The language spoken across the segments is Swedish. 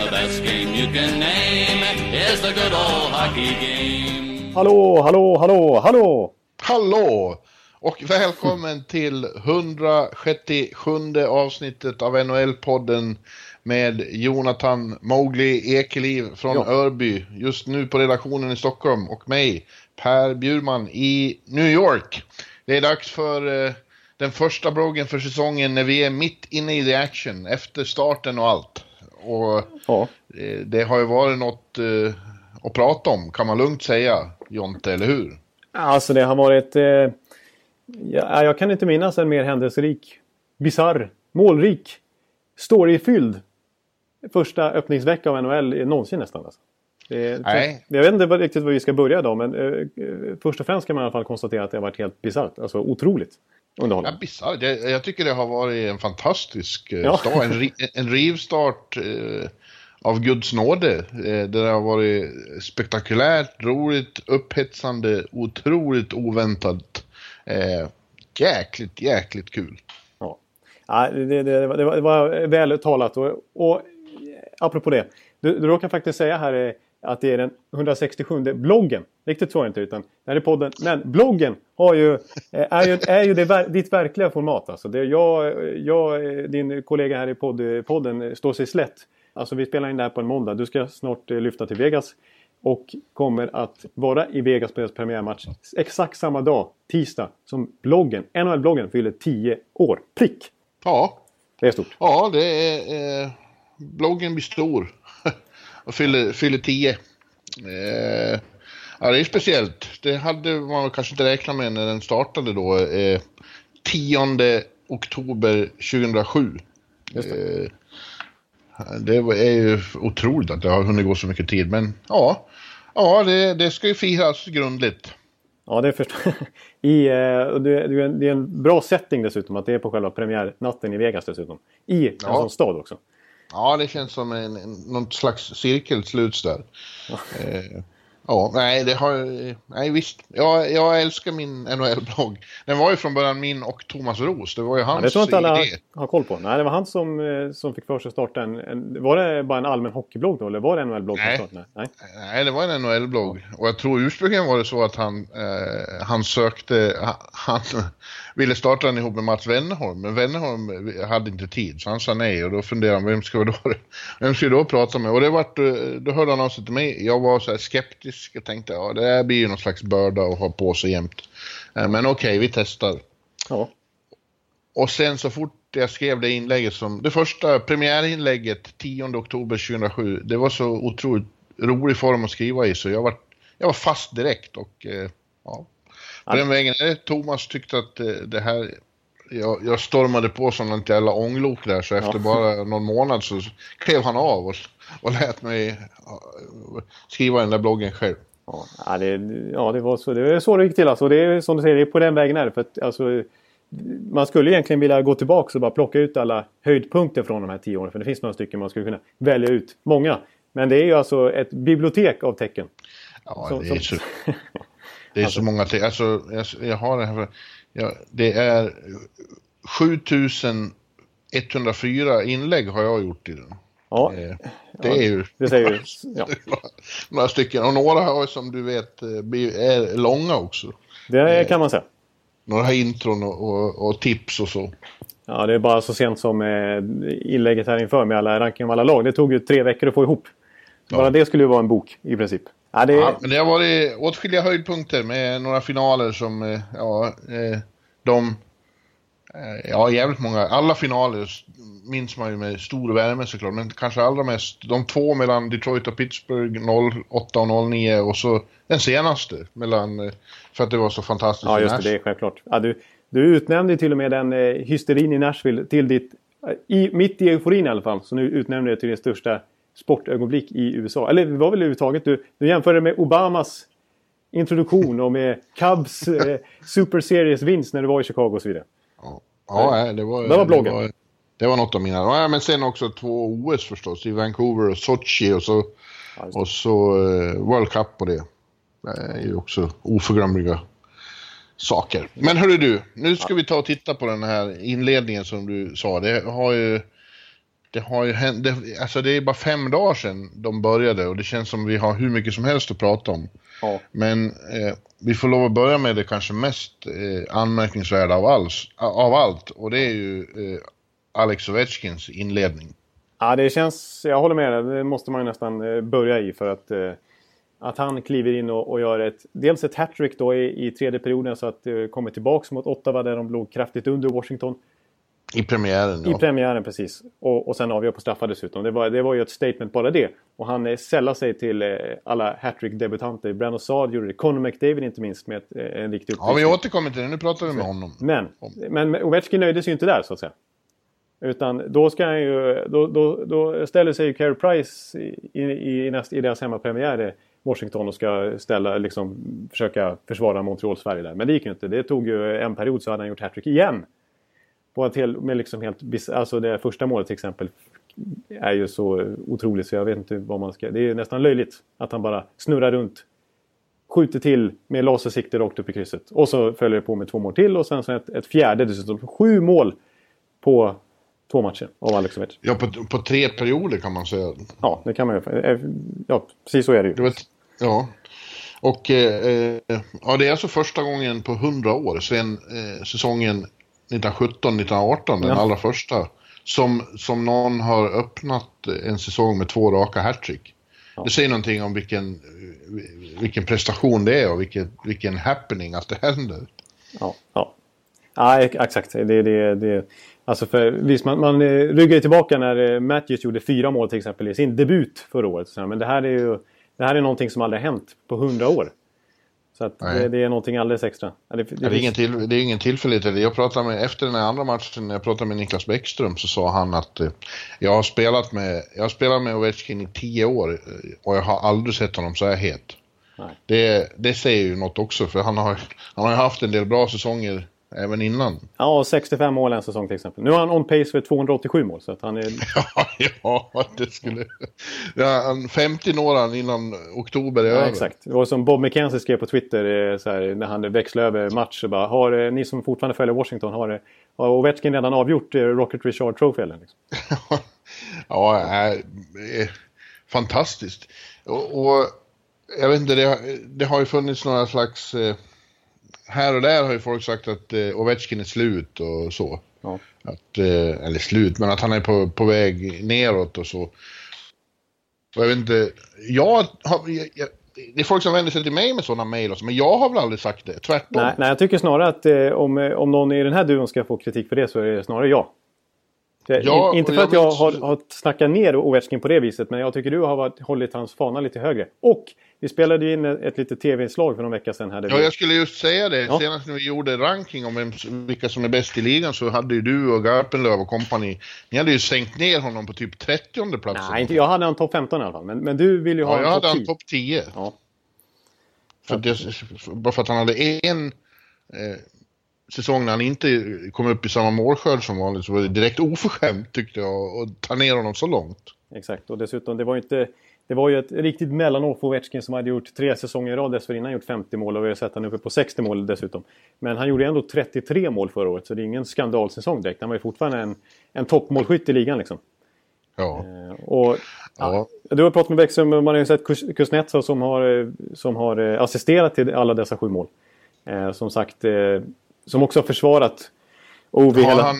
The best game you can name is the good old hockey game. Hallå, hallå, hallå, hallå! Hallå! Och välkommen till 167 avsnittet av NHL-podden med Jonathan Mowgli Ekeliv från Ja. Örby, just nu på redaktionen i Stockholm och mig, Per Bjurman i New York. Det är dags för eh, den första bloggen för säsongen när vi är mitt inne i the action, efter starten och allt. Och Ja, eh, det har ju varit något eh, att prata om, kan man lugnt säga, Jonte, eller hur? alltså det har varit... Eh, ja, jag kan inte minnas en mer händelserik, bizarr, målrik, storyfylld första öppningsvecka av NHL någonsin nästan. Alltså. Det, Nej. Jag vet inte riktigt var vi ska börja idag men eh, eh, först och främst kan man i alla fall konstatera att det har varit helt bisarrt. Alltså otroligt Ja, underhållande. bisarrt. Jag, tycker det har varit en fantastisk eh, Ja. start. En, en rivstart eh, av Guds nåde. Eh, det har varit spektakulärt, roligt, upphetsande, otroligt oväntat. Eh, jäkligt, jäkligt kul. Ja. Ja, det, det, det, var, det var- det väl talat. Och, och apropå det. Du, du råkar faktiskt säga här eh, att det är den 167 bloggen. Riktigt så är det inte. Utan det här är podden. Men bloggen har ju, eh, är ju, är ju det, ditt verkliga format. Alltså det, jag, jag, din kollega här i podd, podden står sig slätt. Alltså vi spelar in det här på en måndag. Du ska snart eh, lyfta till Vegas. Och kommer att vara i Vegas på deras premiärmatch exakt samma dag, tisdag, som bloggen, NHL-bloggen fyller 10 år. Prick! Ja, Det är stort. ja det är... Eh, bloggen blir stor. Och fyller, fyller 10. Eh, ja, det är speciellt. Det hade man kanske inte räknat med när den startade då. Eh, 10 oktober 2007. Just det. Eh, det är ju otroligt att det har hunnit gå så mycket tid, men ja. Ja, det, det ska ju firas grundligt. Ja, det förstår I, eh, och det, en, det är en bra setting dessutom att det är på själva premiärnatten i Vegas dessutom. I en Ja. sån stad också. Ja, det känns som en, en, någon slags cirkel sluts där. Eh, ja, nej, det har... Nej, visst. Jag, jag älskar min NHL-blogg. Den var ju från början min och Thomas Ros. Det var ju Ja, hans det tror inte alla idé. har koll på. Nej, det var han som, eh, som fick för sig att starta en, en... Var det bara en allmän hockeyblogg då? Eller var det en NHL-blogg? Nej. Nej. Nej. Det var en NHL-blogg. Och jag tror ursprungligen var det så att han, eh, han sökte, ha- han ville starta den ihop med Mats Wennerholm, men Wennerholm hade inte tid, så han sa nej. Och då funderade han, vem ska vi då, vem ska vi då prata med? Och det vart, eh, då hörde han av sig till mig. Jag var så här skeptisk och tänkte, ja det här blir ju någon slags börda att ha på sig jämt. Eh, men okej, vi testar. Ja. Och sen så fort jag skrev det inlägget som, det första premiärinlägget 10 oktober 2007, det var så otroligt rolig form att skriva i så jag var, jag var fast direkt och eh, ja. På den vägen, eh, Thomas tyckte att det här, jag, jag stormade på som något jävla ånglok där så efter bara någon månad så klev han av och, och lät mig ja, skriva den där bloggen själv. Ja, ja, det, ja det, var så, det är så det gick till. Alltså, det är som du säger, det är på den vägen är det. För att, alltså, man skulle egentligen vilja gå tillbaka och bara plocka ut alla höjdpunkter från de här tio åren. För det finns några stycken man skulle kunna välja ut. Många. Men det är ju alltså ett bibliotek av tecken. Ja, Som- det är, som- så, det är så många till. Alltså, jag, jag har det här. för- Ja, det är 7104 inlägg har jag gjort i den. Ja, Eh, Det är ju det säger ju... Ja, några stycken. Och några har som du vet eh, är långa också. det kan man säga. Några intron och, och, och tips och så. Ja, det är bara så sent som eh, inlägget här inför med alla ranking av alla lag. Det tog ju tre veckor att få ihop. Så Bara det skulle ju vara en bok i princip. Ja, det, Ja, men det har varit åtskilliga höjdpunkter med några finaler som, eh, ja, eh, de, eh, ja jävligt många, alla finaler minns man ju med stor värme såklart, men kanske allra mest de två mellan Detroit och Pittsburgh 08 och 09 och så den senaste mellan, för att det var så fantastiskt. Ja, just det. Det är självklart. Ja, du, du utnämnde till och med den eh, hysterin i Nashville till ditt... I, mitt i euforin i alla fall, så nu utnämnde du det till din största sportögonblick i USA. Eller det var väl överhuvudtaget. Du, du jämförde med Obamas introduktion och med Cubs eh, Super Series-vinst när du var i Chicago och så vidare. Ja, ja det var... Det var bloggen. Det var, det var något av mina. Ja, men sen också två OS förstås. I Vancouver och Sochi och så, Ja, och så eh, World Cup på det. Det är ju också oförglömliga saker. Men hörru du, nu ska vi ta och titta på den här inledningen som du sa. Det har ju... Det har ju hänt, det, alltså det är bara fem dagar sedan de började och det känns som vi har hur mycket som helst att prata om. Ja. Men eh, vi får lov att börja med det kanske mest eh, anmärkningsvärda av, alls, av allt och det är ju eh, Alex Ovechkins inledning. Ja, det känns... Jag håller med dig. Det måste man ju nästan eh, börja i för att... Eh, att han kliver in och, och gör ett... Dels ett hattrick då i, i tredje perioden så att det kommer tillbaks mot Ottawa där de låg kraftigt under Washington. I premiären, I ja. premiären precis. Och, och sen avgör på straffar dessutom. Det var, det var ju ett statement bara det. Och han eh, sällar sig till eh, alla hattrick-debutanter. Brandon Saad gjorde det. Conor McDavid inte minst med ett, eh, en riktig ja, vi återkommer till det. Nu pratar vi med honom. Men, men Ovechkin nöjde sig ju inte där så att säga. Utan då ska han ju... Då, då, då ställer sig ju Carey Price i, i, i, näst, i deras hemmapremiär i Washington och ska ställa, liksom, försöka försvara Montreal-Sverige där. Men det gick ju inte. Det tog ju en period så hade han gjort hattrick igen. På ett hel, med liksom helt, alltså det första målet till exempel är ju så otroligt så jag vet inte vad man ska... Det är nästan löjligt att han bara snurrar runt. Skjuter till med lasersikte rakt upp i krysset. Och så följer det på med två mål till och sen så ett, ett fjärde dessutom. Sju mål på två matcher av Alex Ovechkin. Ja, på, på tre perioder kan man säga. Ja, det kan man ju... eh, Ja, precis så är det ju. Ett, ja. Och eh, eh, ja, det är alltså första gången på hundra år sedan eh, säsongen 1917-1918, den Ja. allra första, som, som någon har öppnat en säsong med två raka hattrick. Ja. Det säger någonting om vilken, vilken prestation det är och vilken, vilken happening att det händer. Ja, ja. ja ex- exakt. Det, det, det, alltså för, visst, man, man eh, ryggar tillbaka när eh, Matthews gjorde fyra mål till exempel i sin debut förra året. Men det här är ju det här är någonting som aldrig har hänt på hundra år. Så att det, det är någonting alldeles extra. Det, det, Det är, ingen till, det är ingen tillfällighet. Jag pratade med, efter den här andra matchen, när jag pratade med Niklas Bäckström, så sa han att eh, jag, har spelat med, jag har spelat med Ovechkin i tio år eh, och jag har aldrig sett honom så här het. Det, det säger ju något också, för han har, han har haft en del bra säsonger även innan. Ja, 65 mål en säsong till exempel. Nu har han on pace för 287 mål. Så att han är, Ja, ja, det skulle... Ja, han 50 når han innan oktober är ja, över. exakt. Det var som Bob McKenzie skrev på Twitter eh, så här, när han växlade över match. Bara, har eh, ni som fortfarande följer Washington, har, eh, har Ovechkin redan avgjort Rocket Richard Trophy? Eller? Liksom? Ja, äh, fantastiskt. Och, och jag vet inte, det, det har ju funnits några slags... Eh, här och där har ju folk sagt att eh, Ovechkin är slut och så. Ja. Att, eh, eller slut, men att han är på, på väg neråt och så. Och jag vet inte, jag har... Jag, jag, det är folk som vänder sig till mig med sådana mejl men jag har väl aldrig sagt det. Tvärtom. Nej, nej, jag tycker snarare att eh, om, eh, om någon i den här duon ska få kritik för det så är det snarare jag. Det, Ja, in, inte för jag att jag vet- har, har snackat ner Ovechkin på det viset, men jag tycker du har varit, hållit hans fana lite högre. Och vi spelade ju in ett, litet tv-inslag för någon vecka sedan. Här Ja, vi, jag skulle just säga det. Ja. Senast när vi gjorde ranking om vem, vilka som är bäst i ligan så hade ju du och Garpenlöv och kompani, ni hade ju sänkt ner honom på typ 30 platsen. nej, inte, jag hade en topp 15 i alla fall. Men, men du vill ju ha Ja, jag hade han 10. topp 10. Ja. För att jag, bara för att han hade en eh, säsong när han inte kom upp i samma målskörd som vanligt så var det direkt oförskämt tyckte jag att ta ner honom så långt. Exakt, och dessutom det var ju inte... Det var ju ett riktigt mellanår för Ovechkin som hade gjort tre säsonger i rad dessförinnan gjort 50 mål och vi har sett han uppe på 60 mål dessutom. Men han gjorde ändå 33 mål förra året så det är ingen skandalsäsong direkt. Han var ju fortfarande en, en toppmålskytt i ligan liksom. Ja. Eh, Och, Ja. Du har pratat med Bäckström man har ju sett Kuznetsov som har, eh, som har eh, assisterat till alla dessa sju mål. Som sagt, som också har försvarat Ovi Har hela... han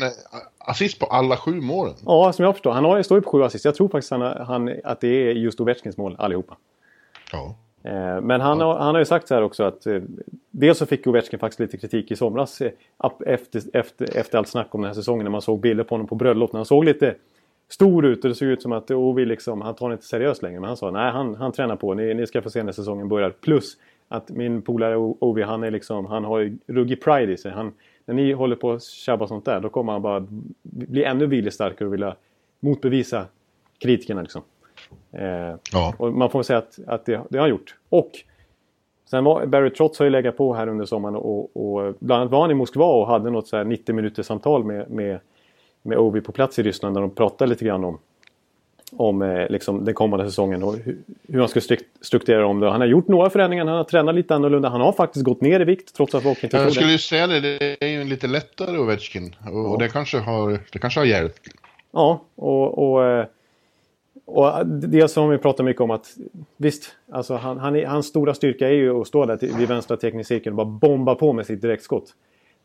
assist på alla sju målen? Ja, som jag förstår. Han har, står ju på sju assist. Jag tror faktiskt han, han, att det är just Ovechkins mål allihopa. Ja. Eh, Men han, har, han har ju sagt så här också att eh, dels så fick Ovechkin faktiskt lite kritik i somras eh, efter, efter, efter allt snack om den här säsongen när man såg bilder på honom på bröllop. När han såg lite stor ut och det såg ut som att Ovi liksom, han tar det inte seriöst längre. Men han sa nej, han, han tränar på. Ni, ni ska få se när säsongen börjar. Plus att min polare Ovi, han är liksom, han har ju ruggig pride i sig. Han, när ni håller på att tjabba sånt där, då kommer han bara bli ännu viljestarkare och vilja motbevisa kritikerna liksom. Eh, Ja. och man får säga att, att det, det har han gjort. Och sen var Barry Trotz har ju legat på här under sommaren och, och bland annat var han i Moskva och hade något så här 90 minuters samtal med, med, med Ovi på plats i Ryssland där de pratade lite grann om om eh, liksom, den kommande säsongen och hur, hur han ska stru- strukturera om det. Han har gjort några förändringar, han har tränat lite annorlunda. Han har faktiskt gått ner i vikt trots att folk inte Jag skulle ju säga det, det är ju en lite lättare Ovechkin. Och, Ja. och det, kanske har, det kanske har hjälpt. Ja, och, och, eh, och det som vi pratar mycket om att visst, alltså han, han hans stora styrka är ju att stå där till, vid vänstra teknisk cirkel och bara bomba på med sitt direktskott.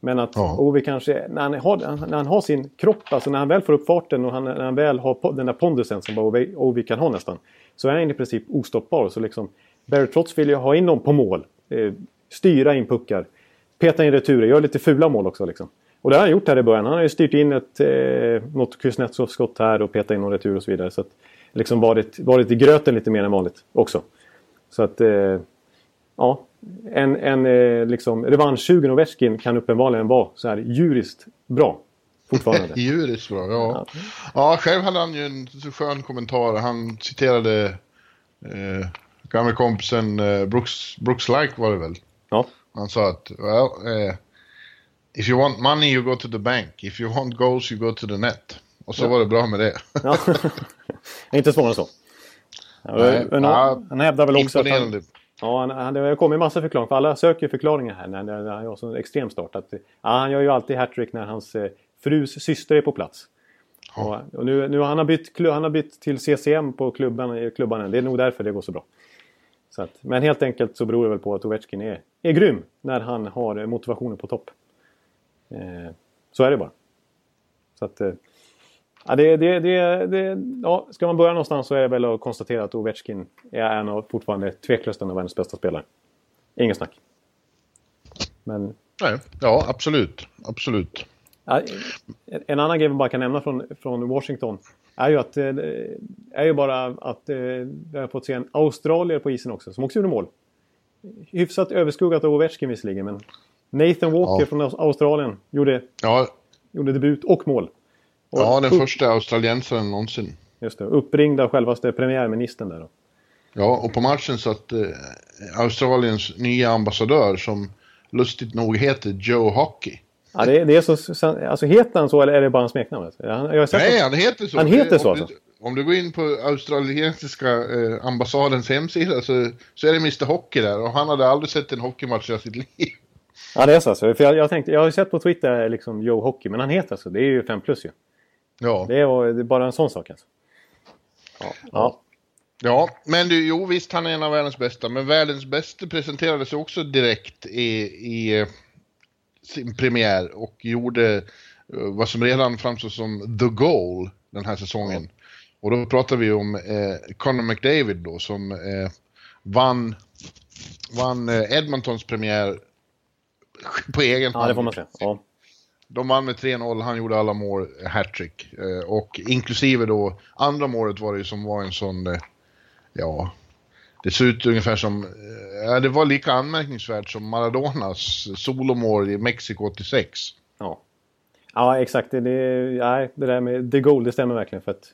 Men att Ja. Ovi kanske, när han, har, när han har sin kropp, alltså när han väl får upp farten och han, när han väl har den där pondusen som bara Ovi, Ovi kan ha nästan. Så är han i princip ostoppbar. Så liksom, Barry Trotz vill ju ha in dem på mål. Eh, styra in puckar. Peta in returer, göra lite fula mål också. Liksom. Och det har han gjort här i början. Han har ju styrt in ett, eh, något Kuznetsov-skott här och petat in någon retur och så vidare. Så att, liksom varit, varit i gröten lite mer än vanligt också. Så att, eh, ja. En, en eh, liksom, revanschsugen Ovechkin kan uppenbarligen vara så här djuriskt bra. Fortfarande. Djuriskt bra, ja. Ja, själv hade han ju en skön kommentar. Han citerade eh, gamla kompisen eh, Brooks, Brooks Like var det väl. ja. Han sa att, well, eh, if you want money you go to the bank. If you want goals you go to the net. Och så var det bra med det. ja. inte svårare än så. Ja, Nej, ja, han, hävdar väl också att han. Ja, han, han, det har kommit massa förklaringar. För alla söker förklaringar här när, när, när han gör så extrem start. Att, ja, han gör ju alltid hattrick när hans eh, frus syster är på plats. Ja. Och, och nu, nu han har bytt, han har bytt till CCM på klubban, i klubban. Det är nog därför det går så bra. Så att, men helt enkelt så beror det väl på att Ovechkin är, är grym när han har eh, motivationen på topp. Eh, så är det bara. Så att, eh, ja, det, det, det, det, ja, ska man börja någonstans så är det väl att konstatera att Ovechkin är en av fortfarande tveklöst en av världens bästa spelare. Ingen snack. Men Nej, ja, absolut. Absolut. Ja, en annan grej vi bara kan nämna från, från Washington är ju att eh, är ju bara att eh, vi har fått se en australier på isen också som också gjorde mål. Hyfsat överskuggat av Ovechkin visserligen men Nathan Walker Ja. från Aus- Australien gjorde, Ja, gjorde debut och mål. Och ja den upp, första australiensaren någonsin. Just det, uppringd av självaste premiärministern där då. Ja, och på matchen satt eh, Australiens nya ambassadör som lustigt nog heter Joe Hockey. Ja, det, det är så, alltså heter han så eller är det bara en smeknamn? Nej, att- han heter så. Han heter så om, alltså? du, om du går in på australiensiska eh, ambassadens hemsida så, så är det Mr Hockey där och han hade aldrig sett en hockeymatch i sitt liv. Ja, det är så alltså. För jag, jag, tänkte, jag har sett på Twitter liksom Joe Hockey, men han heter alltså. Det är ju 5 plus ju. Ja, Det är, det är bara en sån sak alltså. Ja. ja. ja men du, jo visst han är en av världens bästa, men världens bästa presenterade sig också direkt i, i eh, sin premiär och gjorde eh, vad som redan framstår som the goal den här säsongen. Och då pratar vi om eh, Conor McDavid då som eh, vann, vann eh, Edmontons premiär på egen ja, hand. det får man säga. Ja. De vann med 3-0, han gjorde alla mål, hattrick. Eh, och inklusive då, andra målet var det ju som var en sån, eh, ja, det ser ut ungefär som, eh, ja det var lika anmärkningsvärt som Maradonas solomål i Mexiko 86. Ja. ja, exakt. Det, det, nej, det där med the goal, det stämmer verkligen. För att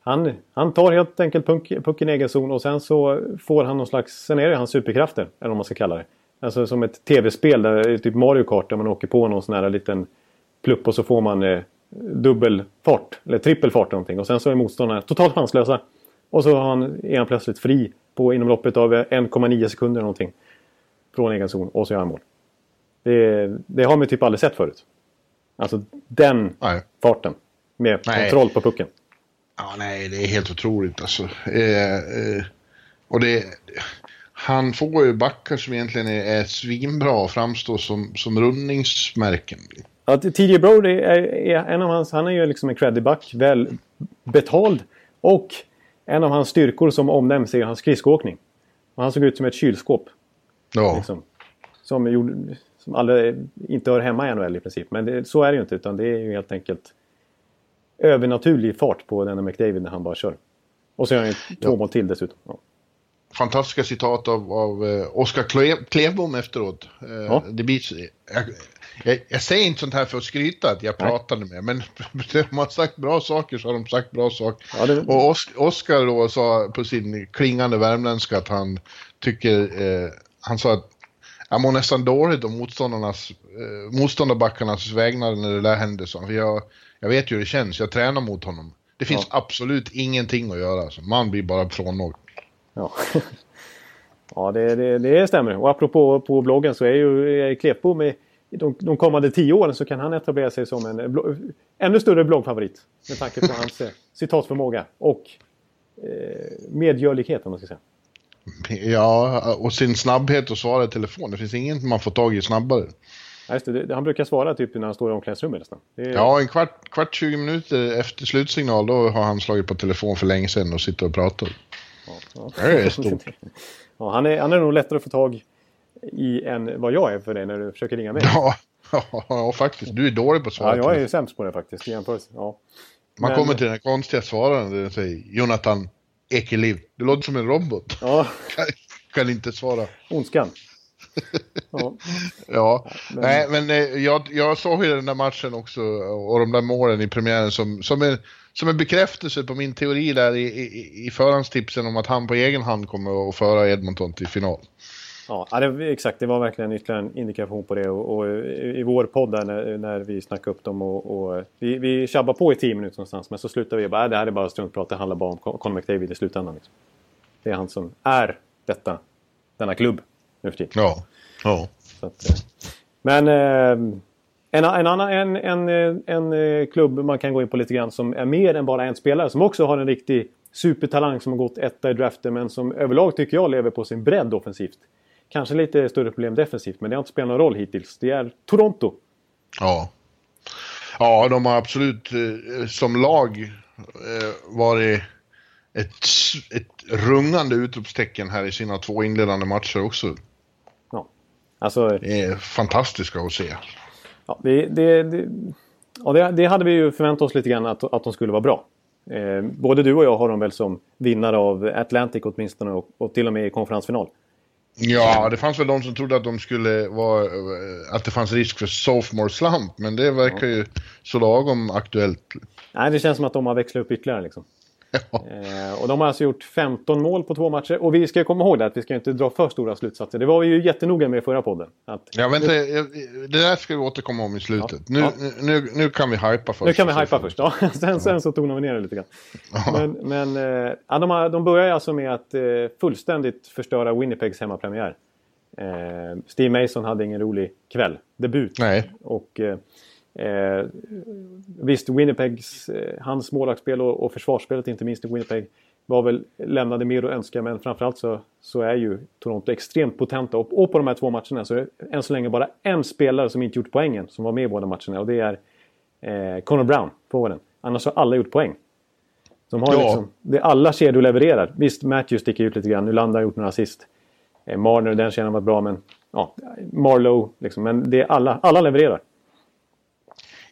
han, han tar helt enkelt puck, pucken i egen zon och sen så får han någon slags... Sen är det hans superkrafter, eller vad man ska kalla det. Alltså som ett tv-spel, där, typ Mario Kart, där man åker på någon sån här liten plupp och så får man eh, dubbel fart, eller trippel fart någonting. Och sen så är motståndarna totalt chanslösa. Och så har han, är han plötsligt fri på inom loppet av eh, 1,9 sekunder eller någonting. Från egen zon och så gör han mål. Det, det har man ju typ aldrig sett förut. Alltså den Nej. farten. Med Nej. kontroll på pucken. Ja, nej, det är helt otroligt alltså. Eh, eh, och det... Han får ju backar som egentligen är, är svinbra och framstår som, som rundningsmärken. Ja, TJ Brody är, är en av hans, han är ju liksom en creddig back, väl betald. Och en av hans styrkor som omnämns är hans skridskoåkning. Och han såg ut som ett kylskåp. Ja, Liksom, som, gjorde, som aldrig, inte hör hemma i NHL i princip. Men det, så är det ju inte, utan det är ju helt enkelt övernaturlig fart på denna McDavid när han bara kör. Och så gör han ju två Ja. mål till dessutom. Ja. Fantastiska citat av, av eh, Oskar Kle- Klevbom efteråt. Eh, Ja. det blir, jag, jag, jag, säger inte sånt här för att skryta att jag Nej. pratade med, men de har sagt bra saker så har de sagt bra saker. Ja, det... Och Os Oskar då sa på sin klingande värmländska att han tycker, eh, han sa att jag mår nästan dåligt om motståndarnas, eh, motståndarbackarnas vägnar när det där händer. Så. För jag, jag vet ju hur det känns, jag tränar mot honom. Det finns ja. absolut ingenting att göra. Alltså. Man blir bara frånåkt. Ja, ja det, det, det, stämmer. Och apropå på bloggen så är ju Klepbo med de, de kommande tio åren så kan han etablera sig som en blogg, ännu större bloggfavorit. Med tanke på hans eh, citatförmåga och eh, medgörlighet om man ska säga. Ja, och sin snabbhet att svara i telefon. Det finns inget man får tag i snabbare. Ja, det. Han brukar svara typ när han står i omklädningsrummet nästan. Är... Ja, en kvart, kvart, 20 minuter efter slutsignal då har han slagit på telefon för länge sedan och sitter och pratar. Ja, ja. Det är stort. ja, han, är, han är nog lättare att få tag i än vad jag är för dig när du försöker ringa mig. Ja, ja faktiskt. Du är dålig på att svara. Ja, jag är ju sämst på det faktiskt i jämförelse. Ja. Man Men... kommer till den konstiga svararen där den säger Jonathan Ekeliv. Du låter som en robot. Ja. Kan, kan inte svara. Ondskan. ja, ja. Men... nej men eh, jag, jag såg ju den där matchen också och de där målen i premiären som, som, en, som en bekräftelse på min teori där i, i, i förhandstipsen om att han på egen hand kommer att föra Edmonton till final. Ja, det, exakt. Det var verkligen ytterligare en indikation på det. Och, och i vår podd där när, när vi snackade upp dem och, och vi, vi tjabbar på i tio minuter någonstans. Men så slutar vi bara, äh, det här är bara struntprat. Det handlar bara om Conor McDavid i slutändan. Liksom. Det är han som är detta, denna klubb nu för tiden. Ja. ja. Att, eh, men eh, en, en, annan en, en, en, en klubb man kan gå in på lite grann som är mer än bara en spelare. Som också har en riktig supertalang som har gått etta i draften men som överlag tycker jag lever på sin bredd offensivt. Kanske lite större problem defensivt, men det har inte spelat någon roll hittills. Det är Toronto. Ja. Ja, de har absolut eh, som lag eh, varit ett, ett rungande utropstecken här i sina två inledande matcher också. Ja. Alltså, det är fantastiska att se. Ja, det, det, det, ja, det, det hade vi ju förväntat oss lite grann att, att de skulle vara bra. Eh, både du och jag har dem väl som vinnare av Atlantic åtminstone och, och till och med i konferensfinal. Ja, det fanns väl de som trodde att de skulle vara, att det fanns risk för sophomore slump, men det verkar ju så lagom aktuellt. Nej, det känns som att de har växlat upp ytterligare liksom. Eh, och de har alltså gjort 15 mål på två matcher. Och vi ska komma ihåg det att vi ska inte dra för stora slutsatser. Det var vi ju jättenoga med i förra podden. Att... Ja, vänta, det där ska vi återkomma om i slutet. Ja. Nu, ja. Nu, nu kan vi hypa först. Nu kan vi hypa först, ja. sen, sen så tonar vi ner det lite grann. Men, men eh, ja, de, har, de börjar alltså med att eh, fullständigt förstöra Winnipegs hemmapremiär. Eh, Steve Mason hade ingen rolig kväll. Debut. Nej. Och eh, visst, Winnipegs, eh, hans målvaktsspel och, och försvarsspelet inte minst i Winnipeg var väl, lämnade mer att önska men framförallt så, så är ju Toronto extremt potenta och, och på de här två matcherna så är det än så länge bara en spelare som inte gjort poängen som var med i båda matcherna och det är eh, Connor Brown, forwarden. Annars har alla gjort poäng. De har ja. liksom, det alla kedjor levererar. Visst, Matthews sticker ut lite grann. Nylander har gjort några assist. Eh, Marner, den har varit bra men... Ja, Marlow liksom. Men det är alla, alla levererar.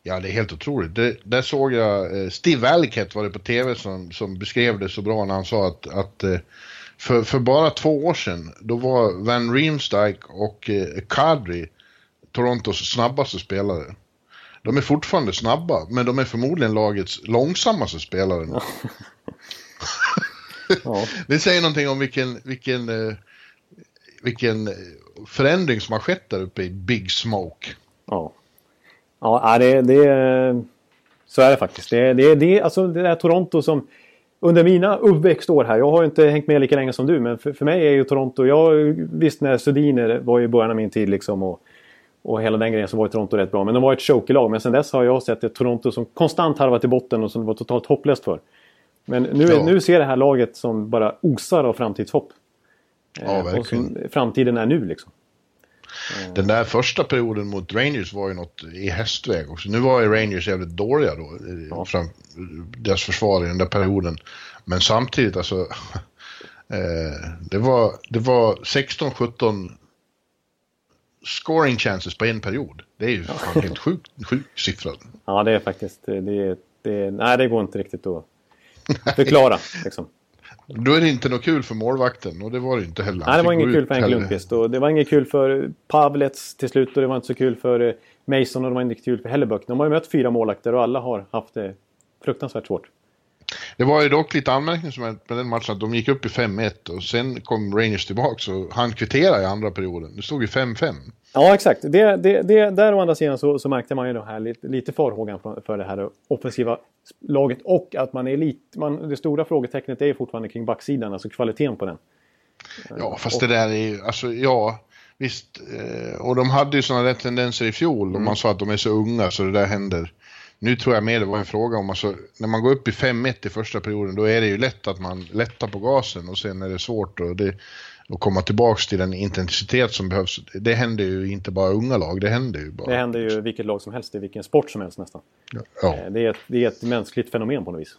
Ja, det är helt otroligt. Det, där såg jag, eh, Steve Valkett var det på tv som, som beskrev det så bra när han sa att, att eh, för, för bara två år sedan, då var Van Riemsdyk och eh, Kadri Torontos snabbaste spelare. De är fortfarande snabba, men de är förmodligen lagets långsammaste spelare. Ja. Det säger någonting om vilken, vilken, eh, vilken förändring som har skett där uppe i Big Smoke. Ja. Ja, det, det, så är det faktiskt. Det, det, det, alltså det är Toronto som under mina uppväxtår här, jag har inte hängt med lika länge som du, men för, för mig är ju Toronto, jag visst när Sudiner var i början av min tid liksom och, och hela den grejen så var ju Toronto rätt bra. Men de var ett chokelag. Men sen dess har jag sett ett Toronto som konstant harvat i botten och som det var totalt hopplöst för. Men nu, ja. nu ser det här laget som bara osar av framtidshopp. Ja, verkligen. Och som framtiden är nu liksom. Den där första perioden mot Rangers var ju något i hästväg också. Nu var ju Rangers jävligt dåliga då, ja. fram, deras försvar i den där perioden. Men samtidigt alltså, eh, det var, det var 16-17 scoring chances på en period. Det är ju fan helt sjukt sjuk siffra. Ja, det är faktiskt, det, det, nej det går inte riktigt att förklara. liksom. Då är det inte något kul för målvakten och det var det inte heller. Nej, det var inget kul för Henk Lundqvist och det var inget kul för Pavlets till slut och det var inte så kul för eh, Mason och det var inte kul för Hellebuck. De har ju mött fyra målvakter och alla har haft det fruktansvärt svårt. Det var ju dock lite anmärkningsvärt med den matchen att de gick upp i 5-1 och sen kom Rangers tillbaka och han kvitterade i andra perioden. Det stod ju 5-5. Ja, exakt. Det, det, det, där å andra sidan så, så märkte man ju här lite, lite farhågan för, för det här offensiva laget och att man är lite... Man, det stora frågetecknet är fortfarande kring backsidan, alltså kvaliteten på den. Ja, fast och, det där är ju... Alltså, ja, visst. Eh, och de hade ju sådana där tendenser i fjol. Mm. Och man sa att de är så unga så det där händer. Nu tror jag mer det var en fråga om, alltså, när man går upp i 5-1 i första perioden, då är det ju lätt att man lättar på gasen och sen är det svårt och det, att komma tillbaks till den intensitet som behövs. Det händer ju inte bara unga lag, det händer ju bara. Det händer ju vilket lag som helst, i vilken sport som helst nästan. Ja. Eh, det, är ett, det är ett mänskligt fenomen på något vis.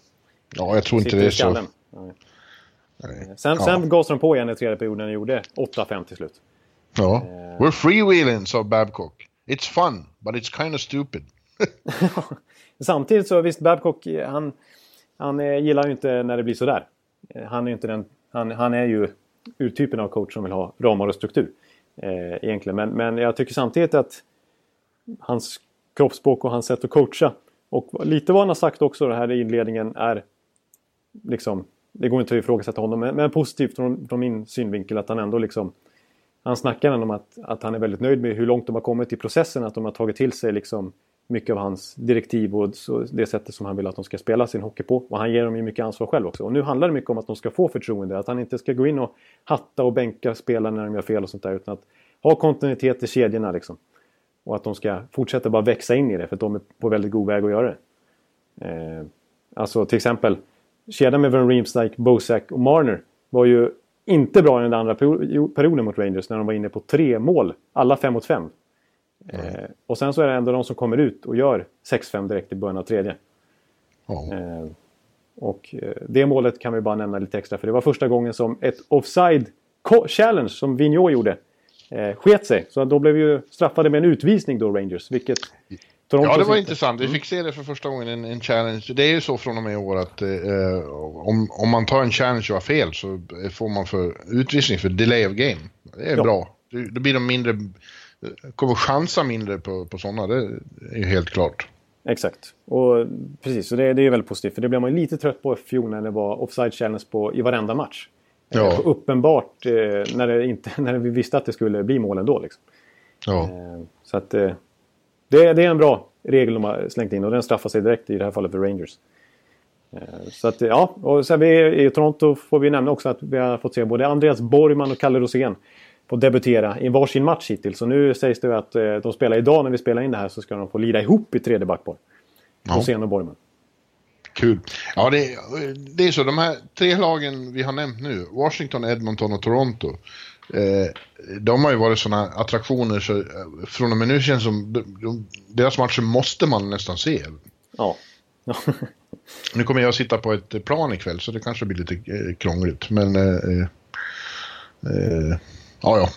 Ja, jag tror inte det är så. Nej. Sen, ja. sen gasade de på igen i tredje perioden och gjorde 8-5 till slut. Ja. Uh, We're freewheeling, sa Babcock. It's fun, but it's kind of stupid. Samtidigt så visst, Babcock, han, han gillar ju inte när det blir sådär. Han är ju inte den... Han, han är ju urtypen av coach som vill ha ramar och struktur. Eh, egentligen. Men, men jag tycker samtidigt att hans kroppsspråk och hans sätt att coacha och lite vad han har sagt också det här i inledningen är liksom det går inte att ifrågasätta honom men, men positivt från, från min synvinkel att han ändå liksom han snackar om att, att han är väldigt nöjd med hur långt de har kommit i processen. Att de har tagit till sig liksom mycket av hans direktiv och det sättet som han vill att de ska spela sin hockey på. Och han ger dem ju mycket ansvar själv också. Och nu handlar det mycket om att de ska få förtroende. Att han inte ska gå in och hatta och bänka spelarna när de gör fel och sånt där. Utan att ha kontinuitet i kedjorna liksom. Och att de ska fortsätta bara växa in i det för att de är på väldigt god väg att göra det. Eh, alltså till exempel kedjan med Van Riemsdyk, Bosak och Marner var ju inte bra i den andra perioden mot Rangers när de var inne på tre mål. Alla fem mot fem. Mm. Eh, och sen så är det ändå de som kommer ut och gör 6-5 direkt i början av tredje. Mm. Eh, och eh, det målet kan vi bara nämna lite extra för det var första gången som ett offside challenge som Vigneault gjorde eh, sket sig. Så då blev vi ju straffade med en utvisning då Rangers. Vilket Toronto ja, det var sitter. intressant. Vi fick se det för första gången, en, en challenge. Det är ju så från och med i år att eh, om, om man tar en challenge och har fel så får man för utvisning för delay of game. Det är ja. bra. Då blir de mindre kommer chansa mindre på, på sådana, det är ju helt klart. Exakt. Och precis, så det, det är väldigt positivt. För det blev man lite trött på i fjol när det var offside challenge på, i varenda match. Ja. Eh, uppenbart eh, när, det inte, när vi visste att det skulle bli mål ändå. Liksom. Ja. Eh, så att eh, det, det är en bra regel de har slängt in och den straffar sig direkt i det här fallet för Rangers. Eh, så att ja, och sen vi, i Toronto får vi nämna också att vi har fått se både Andreas Borgman och Kalle Rosén få debutera i varsin match hittills. Så nu sägs det att eh, de spelar idag när vi spelar in det här så ska de få lira ihop i tredje backpar. Ja. Rosén och Borgman. Kul. Ja, det, det är så. De här tre lagen vi har nämnt nu, Washington, Edmonton och Toronto. Eh, de har ju varit sådana attraktioner så eh, från och med nu känns det som de, de, deras matcher måste man nästan se. Ja. nu kommer jag att sitta på ett plan ikväll så det kanske blir lite eh, krångligt. Men eh, Ja, ja.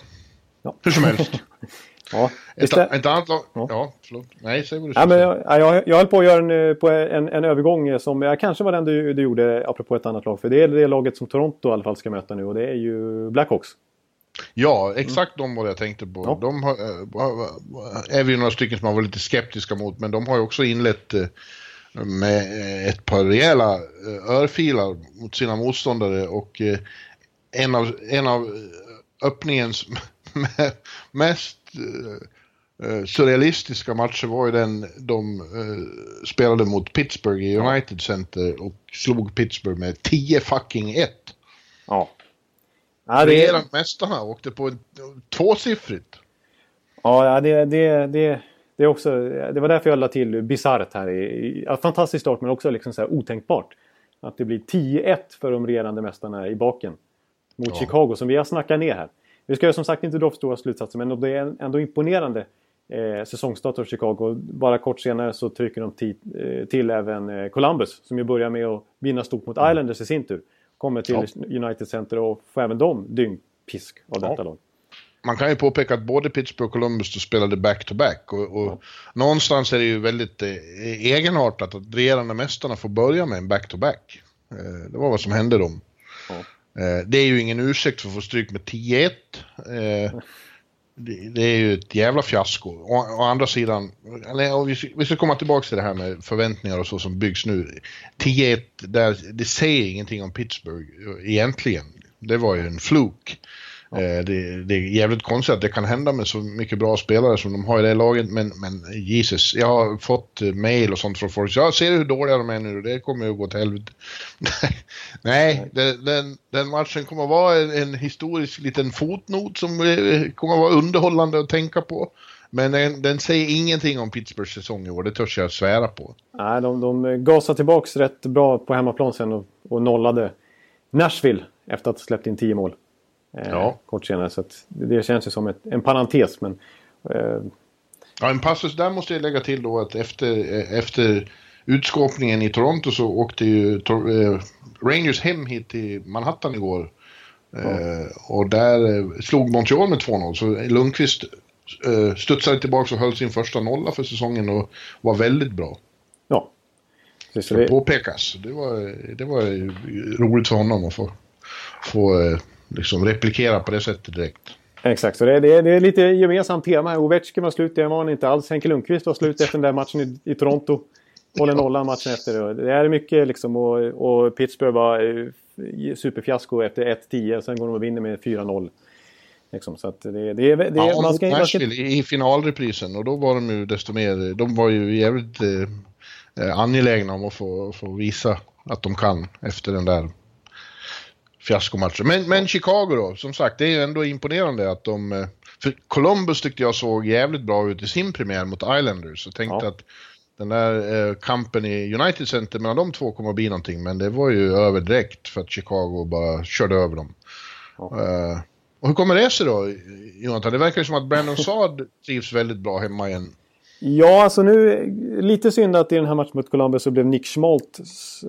ja. Hur som helst. ja, ett, ett annat lag... Ja. ja, förlåt. Nej, säg vad du ja, men jag, jag, jag höll på att göra en, på en, en övergång som jag kanske var den du, du gjorde apropå ett annat lag. För det är det laget som Toronto i alla fall ska möta nu och det är ju Blackhawks. Ja, exakt mm. de var det jag tänkte på. Ja. De har, äh, är vi några stycken som har varit lite skeptiska mot, men de har ju också inlett med ett par rejäla örfilar mot sina motståndare och en av, en av öppningens mest uh, surrealistiska matcher var ju den de uh, spelade mot Pittsburgh i United Center och slog Pittsburgh med 10 fucking 1. Ja. ja det... Regerande mästarna åkte på tvåsiffrigt. Ja, det, det, det, det, är också, det var därför jag la till bisarrt här. I, fantastisk start men också liksom så här otänkbart. Att det blir 10-1 för de regerande mästarna i baken mot ja. Chicago som vi har snackat ner här. Vi ska ju som sagt inte dra för stora slutsatser men det är ändå imponerande eh, säsongstart av Chicago. Bara kort senare så trycker de till, eh, till även eh, Columbus som ju börjar med att vinna stort mot mm. Islanders i sin tur. Kommer till ja. United Center och får även de dyngpisk av detta ja. lag. Man kan ju påpeka att både Pittsburgh och Columbus spelade back-to-back -back och, och ja. någonstans är det ju väldigt eh, egenartat att regerande mästarna får börja med en back-to-back. -back. Eh, det var vad som hände dem. Eh, det är ju ingen ursäkt för att få stryk med 10-1. Eh, det, är ju ett jävla fiasko. Å, å andra sidan, eller, vi, vi ska komma tillbaka till det här med förväntningar och så som byggs nu. 10-1, det säger ingenting om Pittsburgh eh, egentligen. Det var ju en fluk. Ja. Eh, det, det, är jävligt konstigt att det kan hända med så mycket bra spelare som de har i det laget, men, men Jesus, jag har fått mail och sånt från folk. Jag ser hur dåliga de är nu, det kommer ju att gå till helvete. Nej, den, den, den, matchen kommer att vara en, en, historisk liten fotnot som eh, kommer att vara underhållande att tänka på. Men den, den säger ingenting om Pittsburghs säsong i år, det törs jag svära på. Nej, de, de gasade tillbaks rätt bra på hemmaplan sen och, och nollade Nashville efter att ha släppt in tio mål. Eh, ja. Kort senare. Så det känns ju som ett, en parentes. Men, eh... Ja, en passus där måste jag lägga till då att efter, eh, efter utskåpningen i Toronto så åkte ju Rangers hem hit till Manhattan igår. Ja. Och där slog Montreal med 2-0. Så Lundqvist eh, studsade tillbaka och höll sin första nolla för säsongen och var väldigt bra. Ja. Det ska påpekas. Det var, det var roligt för honom att få, få liksom replikera på det sättet direkt. Exakt, så det är, det är, det är lite gemensamt tema. Ovechkin var slut, det var han inte alls. Henke Lundqvist var slut efter den där matchen i, i Toronto. Håller nollan matchen efter. Det är mycket liksom och, och Pittsburgh var eh, superfiasko efter 1-10. Sen går de och vinner med 4-0. Liksom, så att det, det, det, ja, man ska, Nashville man ska... i finalreprisen och då var de ju desto mer, de var ju jävligt eh, angelägna om att få, få visa att de kan efter den där fiaskomatcher. Men, men Chicago då, som sagt, det är ju ändå imponerande att de... Eh, för Columbus tyckte jag såg jävligt bra ut i sin premiär mot Islanders. Och tänkte ja. att den där eh, kampen i United Center mellan de två kommer att bli någonting. Men det var ju över direkt för att Chicago bara körde över dem. Ja. Uh, och hur kommer det sig då, Jonathan? Det verkar ju som att Brandon Saad trivs väldigt bra hemma igen. Ja, alltså nu... Lite synd att i den här matchen mot Columbus så blev Nick Schmolt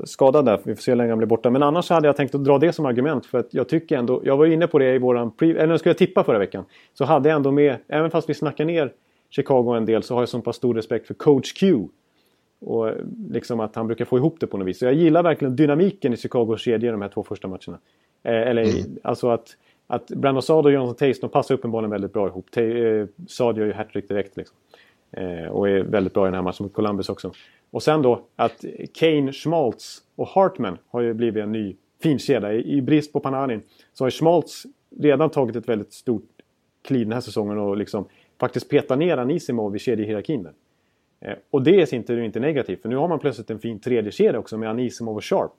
skadad där. Vi får se hur länge han blir borta. Men annars hade jag tänkt att dra det som argument. För att jag tycker ändå... Jag var inne på det i våran... Pre, eller när jag skulle tippa förra veckan. Så hade jag ändå med... Även fast vi snackar ner Chicago en del så har jag så pass stor respekt för coach Q. Och liksom att han brukar få ihop det på något vis. Så jag gillar verkligen dynamiken i Chicagos kedja i de här två första matcherna. Eh, eller mm. alltså att... Att Brandon Saad och Jonathan Tays, de passar uppenbarligen väldigt bra ihop. eh, Saad gör ju hattrick direkt liksom. Eh, och är väldigt bra i den här matchen mot Columbus också. Och sen då att Kane, Schmaltz och Hartman har ju blivit en ny fin kedja. I, I brist på Panarin så har ju Schmaltz redan tagit ett väldigt stort kliv den här säsongen och liksom faktiskt petat ner Anisimov i kedjehierarkin där. Eh, och det är sin tur inte negativt för nu har man plötsligt en fin tredje kedja också med Anisimov och Sharp.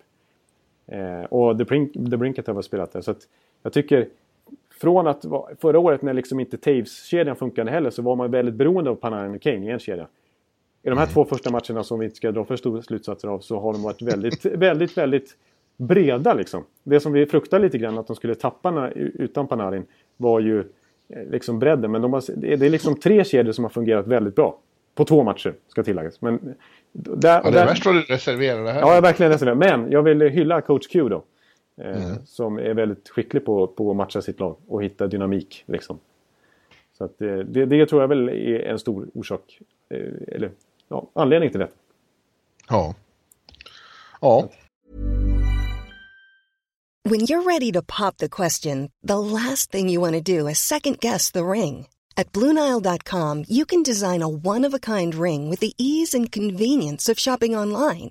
Eh, och The, Brink, The Brinket har väl spelat där. Så att jag tycker från att förra året när liksom inte Taves-kedjan funkade heller så var man väldigt beroende av Panarin och Kane i en kedja. I de här mm. två första matcherna som vi inte ska dra för stora slutsatser av så har de varit väldigt, väldigt, väldigt breda liksom. Det som vi fruktade lite grann att de skulle tappa utan Panarin var ju eh, liksom bredden. Men de har, det är liksom tre kedjor som har fungerat väldigt bra. På två matcher, ska tilläggas. Men där, ja, det är värst vad du reserverar det här. Ja, jag verkligen reserverar. Men jag vill hylla coach Q då. Eh, mm. Som är väldigt skicklig på, på att matcha sitt lag och hitta dynamik. Liksom. Så att det, det, det, tror jag väl är en stor orsak, eh, eller ja, anledning till det. Ja. Ja. When you're ready to pop the question, the last thing you want to do is second guess the ring. At BlueNile.com you can design a one-of-a-kind ring with the ease and convenience of shopping online.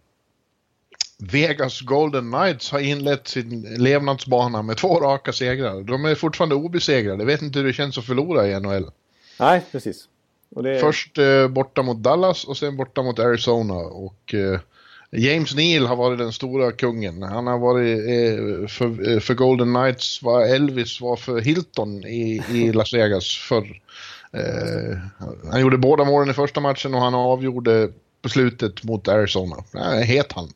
Vegas Golden Knights har inlett sin levnadsbana med två raka segrar. De är fortfarande obesegrade. Jag vet inte hur det känns att förlora i NHL. Nej, precis. Det... Först eh, borta mot Dallas och sen borta mot Arizona. Och eh, James Neal har varit den stora kungen. Han har varit eh, för, eh, för, Golden Knights vad Elvis var för Hilton i, i Las Vegas förr. Eh, han gjorde båda målen i första matchen och han avgjorde på slutet mot Arizona. Äh, het han.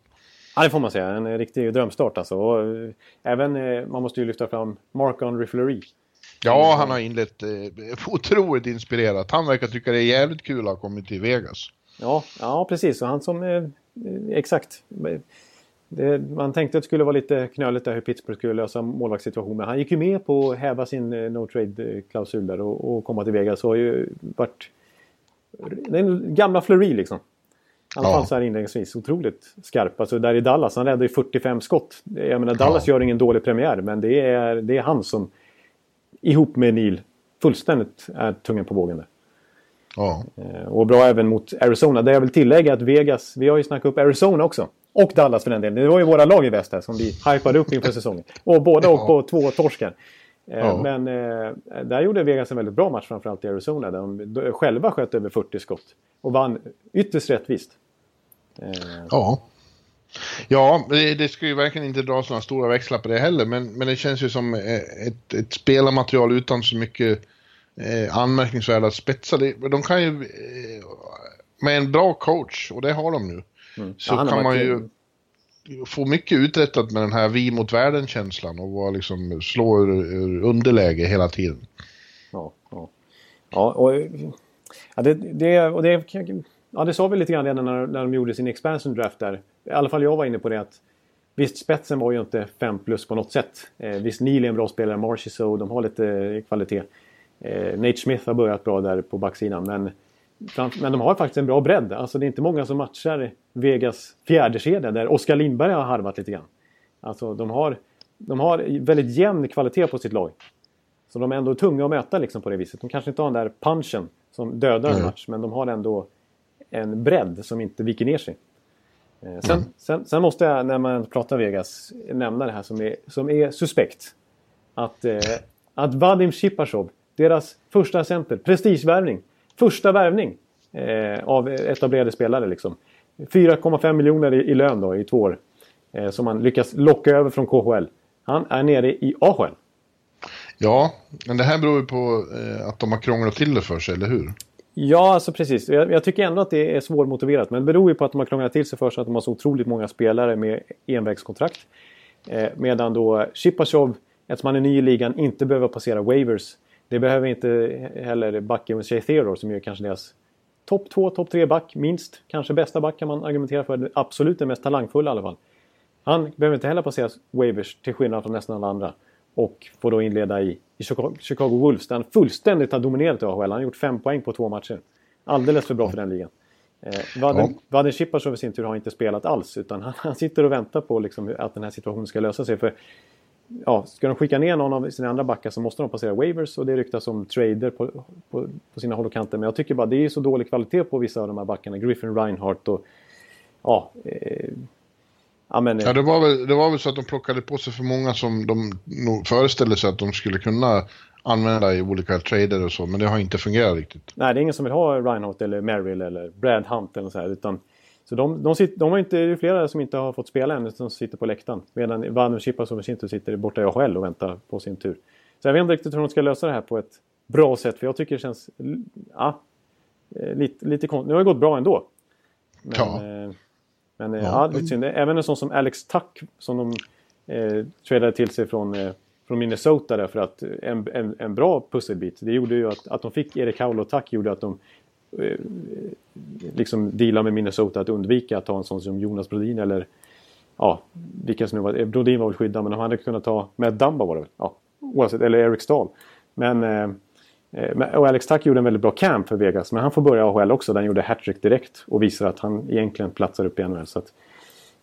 Ja, det får man säga. En riktig drömstart alltså. Och, eh, även, eh, man måste ju lyfta fram Mark-André Fleury. Ja, han har inlett eh, otroligt inspirerat. Han verkar tycka det är jävligt kul att ha kommit till Vegas. Ja, ja precis. Och han som... Eh, exakt. Det, man tänkte att det skulle vara lite knöligt där hur Pittsburgh skulle lösa målvaktssituationen. Men han gick ju med på att häva sin eh, no trade-klausul där och, och komma till Vegas. Och har ju varit... Den gamla Fleury liksom. I alla fall så här inledningsvis. Otroligt skarp. Alltså där i Dallas, han räddade ju 45 skott. Jag menar Dallas ja. gör ingen dålig premiär men det är, det är han som ihop med Neil fullständigt är tungan på vågen där. Ja. Eh, och bra även mot Arizona. Där jag vill tillägga att Vegas, vi har ju snackat upp Arizona också. Och Dallas för den delen. Det var ju våra lag i väst här som vi hypade upp inför säsongen. Och båda ja. åkte på två torskar. Eh, ja. Men eh, där gjorde Vegas en väldigt bra match framförallt i Arizona. Där de själva sköt över 40 skott. Och vann ytterst rättvist. Ja. Ja, det, det ska ju verkligen inte dra sådana stora växlar på det heller, men, men det känns ju som ett, ett spelarmaterial utan så mycket eh, anmärkningsvärda spetsar. De kan ju, eh, med en bra coach, och det har de nu, mm. så ja, kan man ju få mycket uträttat med den här vi mot världen-känslan och vara liksom, slå ur, ur underläge hela tiden. Ja, ja. ja och, ja det, det, och det, ja, det sa vi lite grann redan när, när de gjorde sin expansion draft där. I alla fall jag var inne på det att Visst, spetsen var ju inte 5 plus på något sätt. Eh, visst, Neil är en bra spelare, Marcy så, de har lite kvalitet. Eh, Nate Smith har börjat bra där på backsidan. Men, men de har faktiskt en bra bredd. Alltså det är inte många som matchar Vegas fjärdekedja där Oskar Lindberg har harvat lite grann. Alltså de har, de har väldigt jämn kvalitet på sitt lag. Så de är ändå tunga att möta liksom på det viset. De kanske inte har den där punchen som dödar en match. Men de har ändå en bredd som inte viker ner sig. Eh, sen, mm. sen, sen, måste jag när man pratar Vegas nämna det här som är, som är suspekt. Att, eh, att Vadim Shipashov deras första center, prestigevärvning. Första värvning eh, av etablerade spelare liksom. 4,5 miljoner i, i, lön då i två år. Eh, som man lyckas locka över från KHL. Han är nere i AHL. Ja, men det här beror ju på eh, att de har krånglat till det för sig, eller hur? Ja, alltså precis. Jag, jag, tycker ändå att det är svårmotiverat. Men det beror ju på att de har krånglat till sig för sig att de har så otroligt många spelare med envägskontrakt. Eh, medan då Shipashov, eftersom han är ny i ligan, inte behöver passera waivers det behöver inte heller backen Shea Theodore som är kanske deras topp 2, topp 3 back minst. Kanske bästa back kan man argumentera för. Absolut den mest talangfulla i alla fall. Han behöver inte heller passera waivers till skillnad från nästan alla andra. Och får då inleda i, i Chicago Wolves där han fullständigt har dominerat i AHL. Han har gjort fem poäng på två matcher. Alldeles för bra för den ligan. Eh, Vaden, ja. I sin tur har inte spelat alls utan han, han sitter och väntar på liksom, att den här situationen ska lösa sig. För ja, ska de skicka ner någon av sina andra backar så måste de passera waivers och det ryktas om trader på, på, på sina håll och kanter. Men jag tycker bara det är så dålig kvalitet på vissa av de här backarna. Griffin Reinhardt och ja... Eh, ja, men, ja det, var väl, det var väl så att de plockade på sig för många som de nog föreställde sig att de skulle kunna använda i olika trader och så. Men det har inte fungerat riktigt. Nej, det är ingen som vill ha Reinhardt eller Merrill eller Brad Hunt eller så här. Utan så de, de, sitter, de har inte, det är flera som inte har fått spela än som sitter på läktaren. Medan Vadim Chipasov sin tur sitter borta i AHL och väntar på sin tur. Så jag vet inte riktigt hur de ska lösa det här på ett bra sätt. För jag tycker det känns ja, eh, lite, lite konstigt. Nu har det gått bra ändå. Men, ja. Eh, men eh, ja. ja, lite synd. Även en sån som Alex Tuck som de eh, tradade till sig från, eh, från Minnesota därför att en, en, en bra pusselbit. Det gjorde ju att, att de fick Erik Howell och Tuck gjorde att de Eh, liksom deala med Minnesota att undvika att ta en sån som Jonas Brodin eller ja, vilka som nu var. Eh, Brodin var väl skyddad men de hade kunnat ta med Dumba var det väl. Ja, oavsett, eller Eric Stahl. Men eh, eh och Alex Tuck gjorde en väldigt bra camp för Vegas. Men han får börja AHL också. Han gjorde hattrick direkt. Och visar att han egentligen platsar upp i NHL. Så att,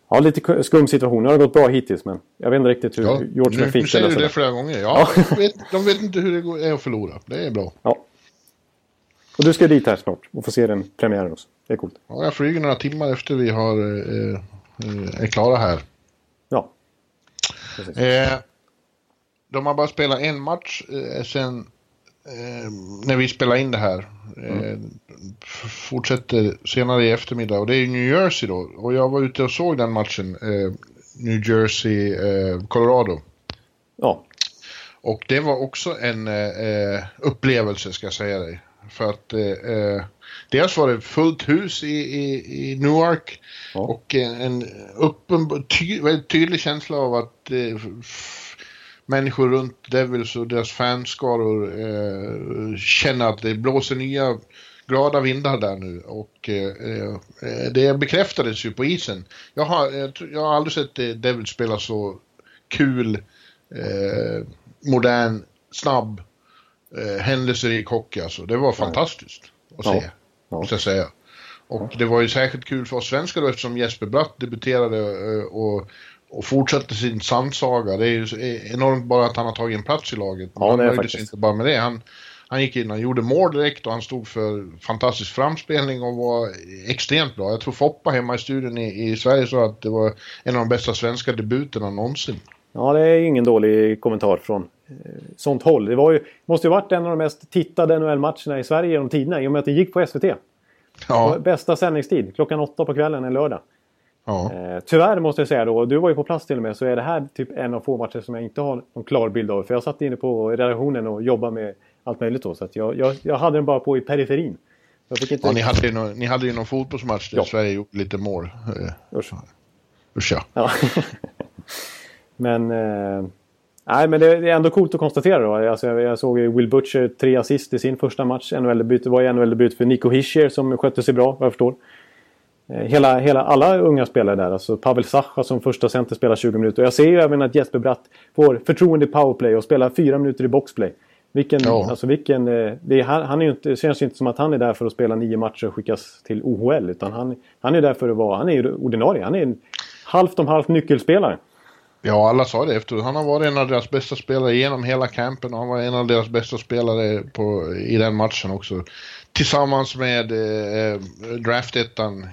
ja, lite skum situation. Nu har det gått bra hittills. Men jag vet inte riktigt hur ja, George McPhee... Nu säger du det flera gånger. Ja, ja. de, vet, de vet inte hur det är att förlora. Det är bra. Ja. Och du ska dit här snart och få se den premiären också. Det är coolt. Ja, jag flyger några timmar efter vi har, eh, eh är klara här. Ja. Eh, de har bara spelat en match eh, sen eh, när vi spelar in det här. Mm. Eh, fortsätter senare i eftermiddag och det är New Jersey då. Och jag var ute och såg den matchen. Eh, New Jersey, Colorado. Ja. Och det var också en upplevelse ska jag säga dig. För att eh, eh, dels var det fullt hus i, i, i Newark ja. och en, en uppen, ty, väldigt tydlig känsla av att eh, människor runt Devils och deras fanskaror eh, känner att det blåser nya glada vindar där nu och eh, eh det bekräftades ju på isen. Jag har, jag, har aldrig sett Devils spela så kul, eh, modern, snabb, eh, händelserik hockey alltså. Det var fantastiskt att se, ja. måste jag säga. Och det var ju särskilt kul för oss svenskar då eftersom Jesper Bratt debuterade eh, och, och fortsatte sin sandsaga. Det är ju enormt bara att han har tagit en plats i laget. Ja, han nöjde sig inte bara med det. Han, han gick in och gjorde mål direkt och han stod för fantastisk framspelning och var extremt bra. Jag tror Foppa hemma i studion i, i Sverige sa att det var en av de bästa svenska debuterna någonsin. Ja, det är ingen dålig kommentar från eh, sånt håll. Det var ju, måste ju varit en av de mest tittade NHL-matcherna i Sverige genom tiderna i och med att det gick på SVT. Ja. Bästa sändningstid, klockan åtta på kvällen en lördag. Ja. Eh, tyvärr måste jag säga då, du var ju på plats till och med, så är det här typ en av få matcher som jag inte har någon klar bild av. För jag satt inne på redaktionen och jobbade med allt möjligt då. Så jag, jag, jag hade den bara på i periferin. Inte... Ja, ni, hade ju någon, ni hade ju någon fotbollsmatch där ja. Sverige gjorde lite mål. Eh, Usch. Usch ja. ja. men... Eh... Nej, men det, är ändå coolt att konstatera då. Alltså, jag, jag såg Will Butcher tre assist i sin första match. NHL-debut. Det var ju NHL-debut för Nico Hischier som skötte sig bra, vad jag förstår. Eh, hela, hela, alla unga spelare där. Alltså Pavel Sacha som första center spelar 20 minuter. Och jag ser ju även att Jesper Bratt får förtroende i powerplay och spelar 4 minuter i boxplay. Vilken, ja. alltså vilken, eh, det, är, han är inte, det känns ju inte som att han är där för att spela nio matcher och skickas till OHL. Utan han, han är där för att vara, han är ordinarie. Han är en halvt om halvt nyckelspelare. Ja, alla sa det efteråt. Han har varit en av deras bästa spelare genom hela campen och han var en av deras bästa spelare på, i den matchen också. Tillsammans med eh, draftettan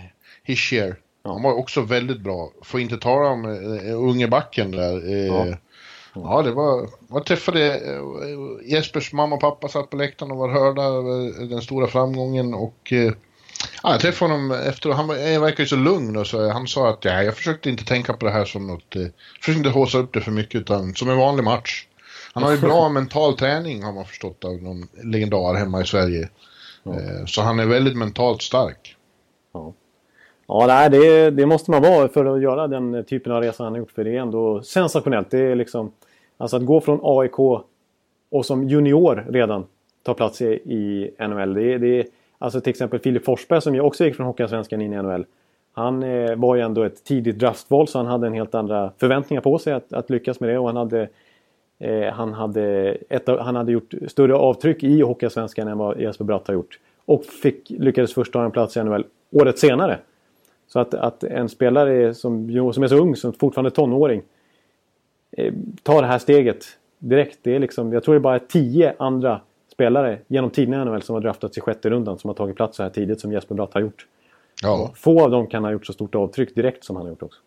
Hischier. Han var också väldigt bra. Får inte tala om eh, unge backen där. Eh, ja. ja. det var... Jag träffade eh, Jespers mamma och pappa satt på läktaren och var hörda över den stora framgången och Ja, jag träffade honom efter han verkar ju så lugn och så han sa att ja, jag försökte inte tänka på det här som något, eh, försökte inte håsa upp det för mycket utan som en vanlig match. Han har ju bra mental träning har man förstått av någon legendar hemma i Sverige. Ja. Eh, så han är väldigt mentalt stark. Ja, ja nej, det, det måste man vara för att göra den typen av resa han har gjort. För det är ändå sensationellt. Det är liksom, alltså att gå från AIK och som junior redan ta plats i, i NHL. Det, det, Alltså till exempel Filip Forsberg som ju också gick från Hockeyallsvenskan in i NHL. Han eh, var ju ändå ett tidigt draftval så han hade en helt andra förväntningar på sig att, att lyckas med det. Och han hade, eh, han, hade ett, han hade gjort större avtryck i Hockeyallsvenskan än vad Jesper Bratt har gjort. Och fick, lyckades först ta en plats i NHL året senare. Så att, att en spelare som, som är så ung, som fortfarande tonåring, eh, tar det här steget direkt. Det är liksom, jag tror det är bara tio andra spelare genom i NHL som har draftats i sjätte rundan som har tagit plats så här tidigt som Jesper Bratt har gjort. Ja. Få av dem kan ha gjort så stort avtryck direkt som han har gjort också.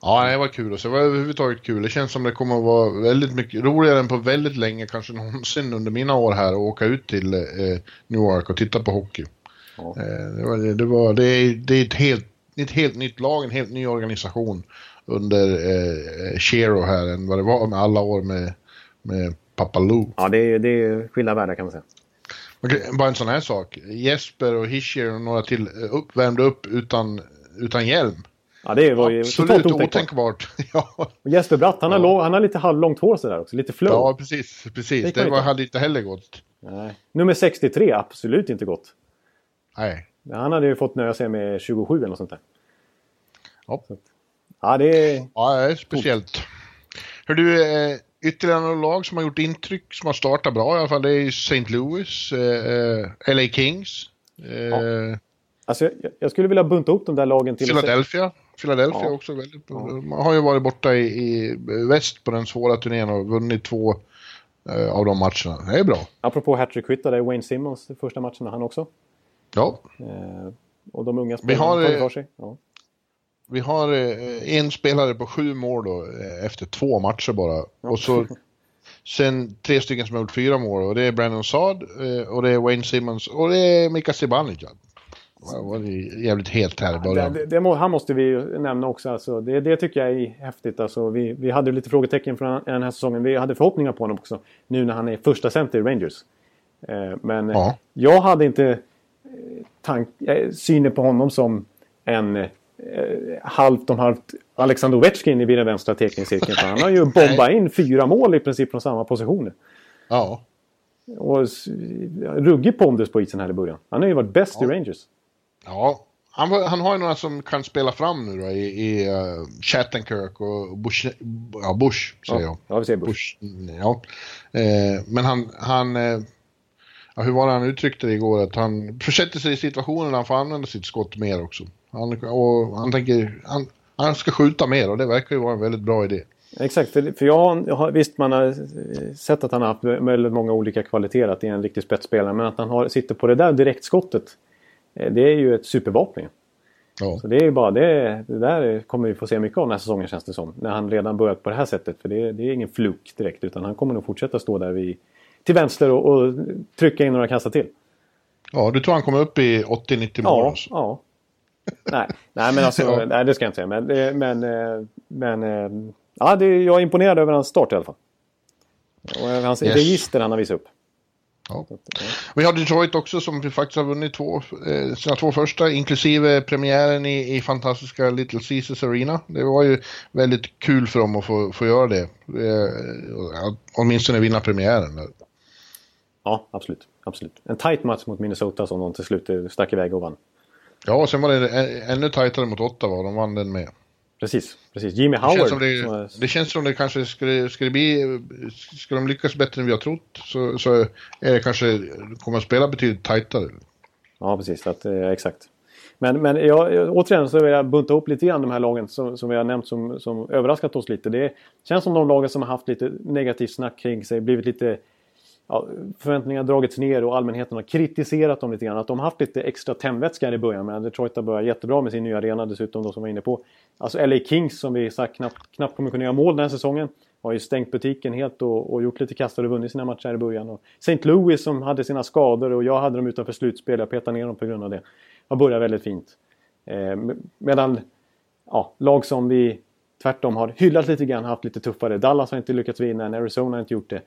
Ja, det var kul. Och så var det överhuvudtaget kul. Det känns som det kommer att vara väldigt mycket roligare än på väldigt länge, kanske någonsin under mina år här, att åka ut till eh, New York och titta på hockey. Ja. Eh, det, var, det, var, det, är, det är ett helt, ett helt nytt lag, en helt ny organisation under eh, Shero här än vad det var med alla år med, med Papaloo. Ja, det är, det är skilda världar kan man säga. Bara en sån här sak. Jesper och Hischier och några till eh, upp, värmde upp utan, utan hjälm. Ja, det var ju Absolut otänkbart. ja. Och Jesper Bratt, han, ja. har lång, han har lite halvlångt hår sådär också. Lite flow. Ja, precis. precis. Det, det var, hade inte heller gått. Nej. Nummer 63, absolut inte gått. Nej. Han hade ju fått nöja sig med 27 eller något sånt där. Ja. Så, ja, det är... Ja, det är speciellt. Hör du, eh, ytterligare några lag som har gjort intryck, som har startat bra i alla fall, det är St. Louis, eh, eh LA Kings. Eh, ja. Alltså, jag, jag, skulle vilja bunta upp de där lagen till... Philadelphia. Philadelphia ja. också väldigt. Ja. Man har ju varit borta i, i väst på den svåra turnén och vunnit två eh, av de matcherna. Det är bra. Apropå hattrick där är Wayne Simmons första matchen han också. Ja. Eh, och de unga spelarna har tagit för sig. Ja. Vi har eh, en spelare på sju mål då, eh, efter två matcher bara. Och så sen tre stycken som har gjort fyra mål och det är Brandon Saad eh, och det är Wayne Simmons och det är Mika Zibanejad. Det var jävligt helt här i början. Det, det, det, han måste vi ju nämna också. Alltså, det, det tycker jag är häftigt. Alltså, vi, vi hade lite frågetecken från den här säsongen. Vi hade förhoppningar på honom också. Nu när han är första center i Rangers. men ja. jag hade inte tank, synen på honom som en eh, halvt om halvt Alexander Ovechkin i den vänstra teckningscirkeln. Han har ju bombat in fyra mål i princip från samma positioner. Ja. Och ruggig pondus på isen här i början. Han har ju varit bäst ja. i Rangers. Ja, han, han, har ju några som kan spela fram nu då i, i uh, Chattenkirk och Bush, ja, Bush säger ja, jag. Ja, vi säger Bush. Bush ja. Eh, men han, han eh, ja, hur var det han uttryckte det igår? Att han försätter sig i situationer där han får använda sitt skott mer också. Han, och han tänker, han, han ska skjuta mer och det verkar ju vara en väldigt bra idé. Exakt, för, för jag, jag har, visst man har sett att han har haft väldigt många olika kvaliteter, att det är en riktig spetsspelare, men att han har, sitter på det där direktskottet, eh, det är ju ett supervapen. Ja. Så det är ju bara det, det där kommer vi få se mycket av den här säsongen känns det som. När han redan börjat på det här sättet. För det, det är ingen fluk direkt utan han kommer nog fortsätta stå där vid, till vänster och, och trycka in några kassar till. Ja, du tror han kommer upp i 80-90 mål? Ja, alltså. ja. nej, nej, men alltså, ja. nej, det ska jag inte säga. Men, men, eh, men eh, ja, det, jag är imponerad över hans start i alla fall. Och hans yes. register han har visat upp. Ja. Vi har Detroit också som faktiskt har vunnit två, eh, sina två första, inklusive premiären i, i fantastiska Little Caesars Arena. Det var ju väldigt kul för dem att få, få göra det. Eh, åtminstone vinna premiären. Ja, absolut. absolut. En tight match mot Minnesota som de till slut stack iväg och vann. Ja, och sen var det ännu tajtare mot Ottawa och de vann den med. Precis, precis. Jimmy Howard. Det känns som det, som det, känns som det kanske skulle, skulle bli, skulle de lyckas bättre än vi har trott så, så är det kanske, kommer att spela betydligt tajtare. Ja, precis. Att, eh, exakt. Men, men jag, återigen så vill jag bunta ihop lite grann de här lagen som, som vi har nämnt som, som överraskat oss lite. Det känns som de lagen som har haft lite negativt snack kring sig, blivit lite ja, förväntningarna dragits ner och allmänheten har kritiserat dem lite grann. Att de har haft lite extra tändvätska i början. Men Detroit har börjat jättebra med sin nya arena dessutom då som var inne på. Alltså LA Kings som vi sagt knappt, knappt kommer kunna göra mål den här säsongen. Har ju stängt butiken helt och, och gjort lite kastar och vunnit sina matcher i början. Och St. Louis som hade sina skador och jag hade dem utanför slutspel. Jag petade ner dem på grund av det. Har börjat väldigt fint. Eh, medan ja, lag som vi tvärtom har hyllat lite grann, haft lite tuffare. Dallas har inte lyckats vinna än, Arizona har inte gjort det.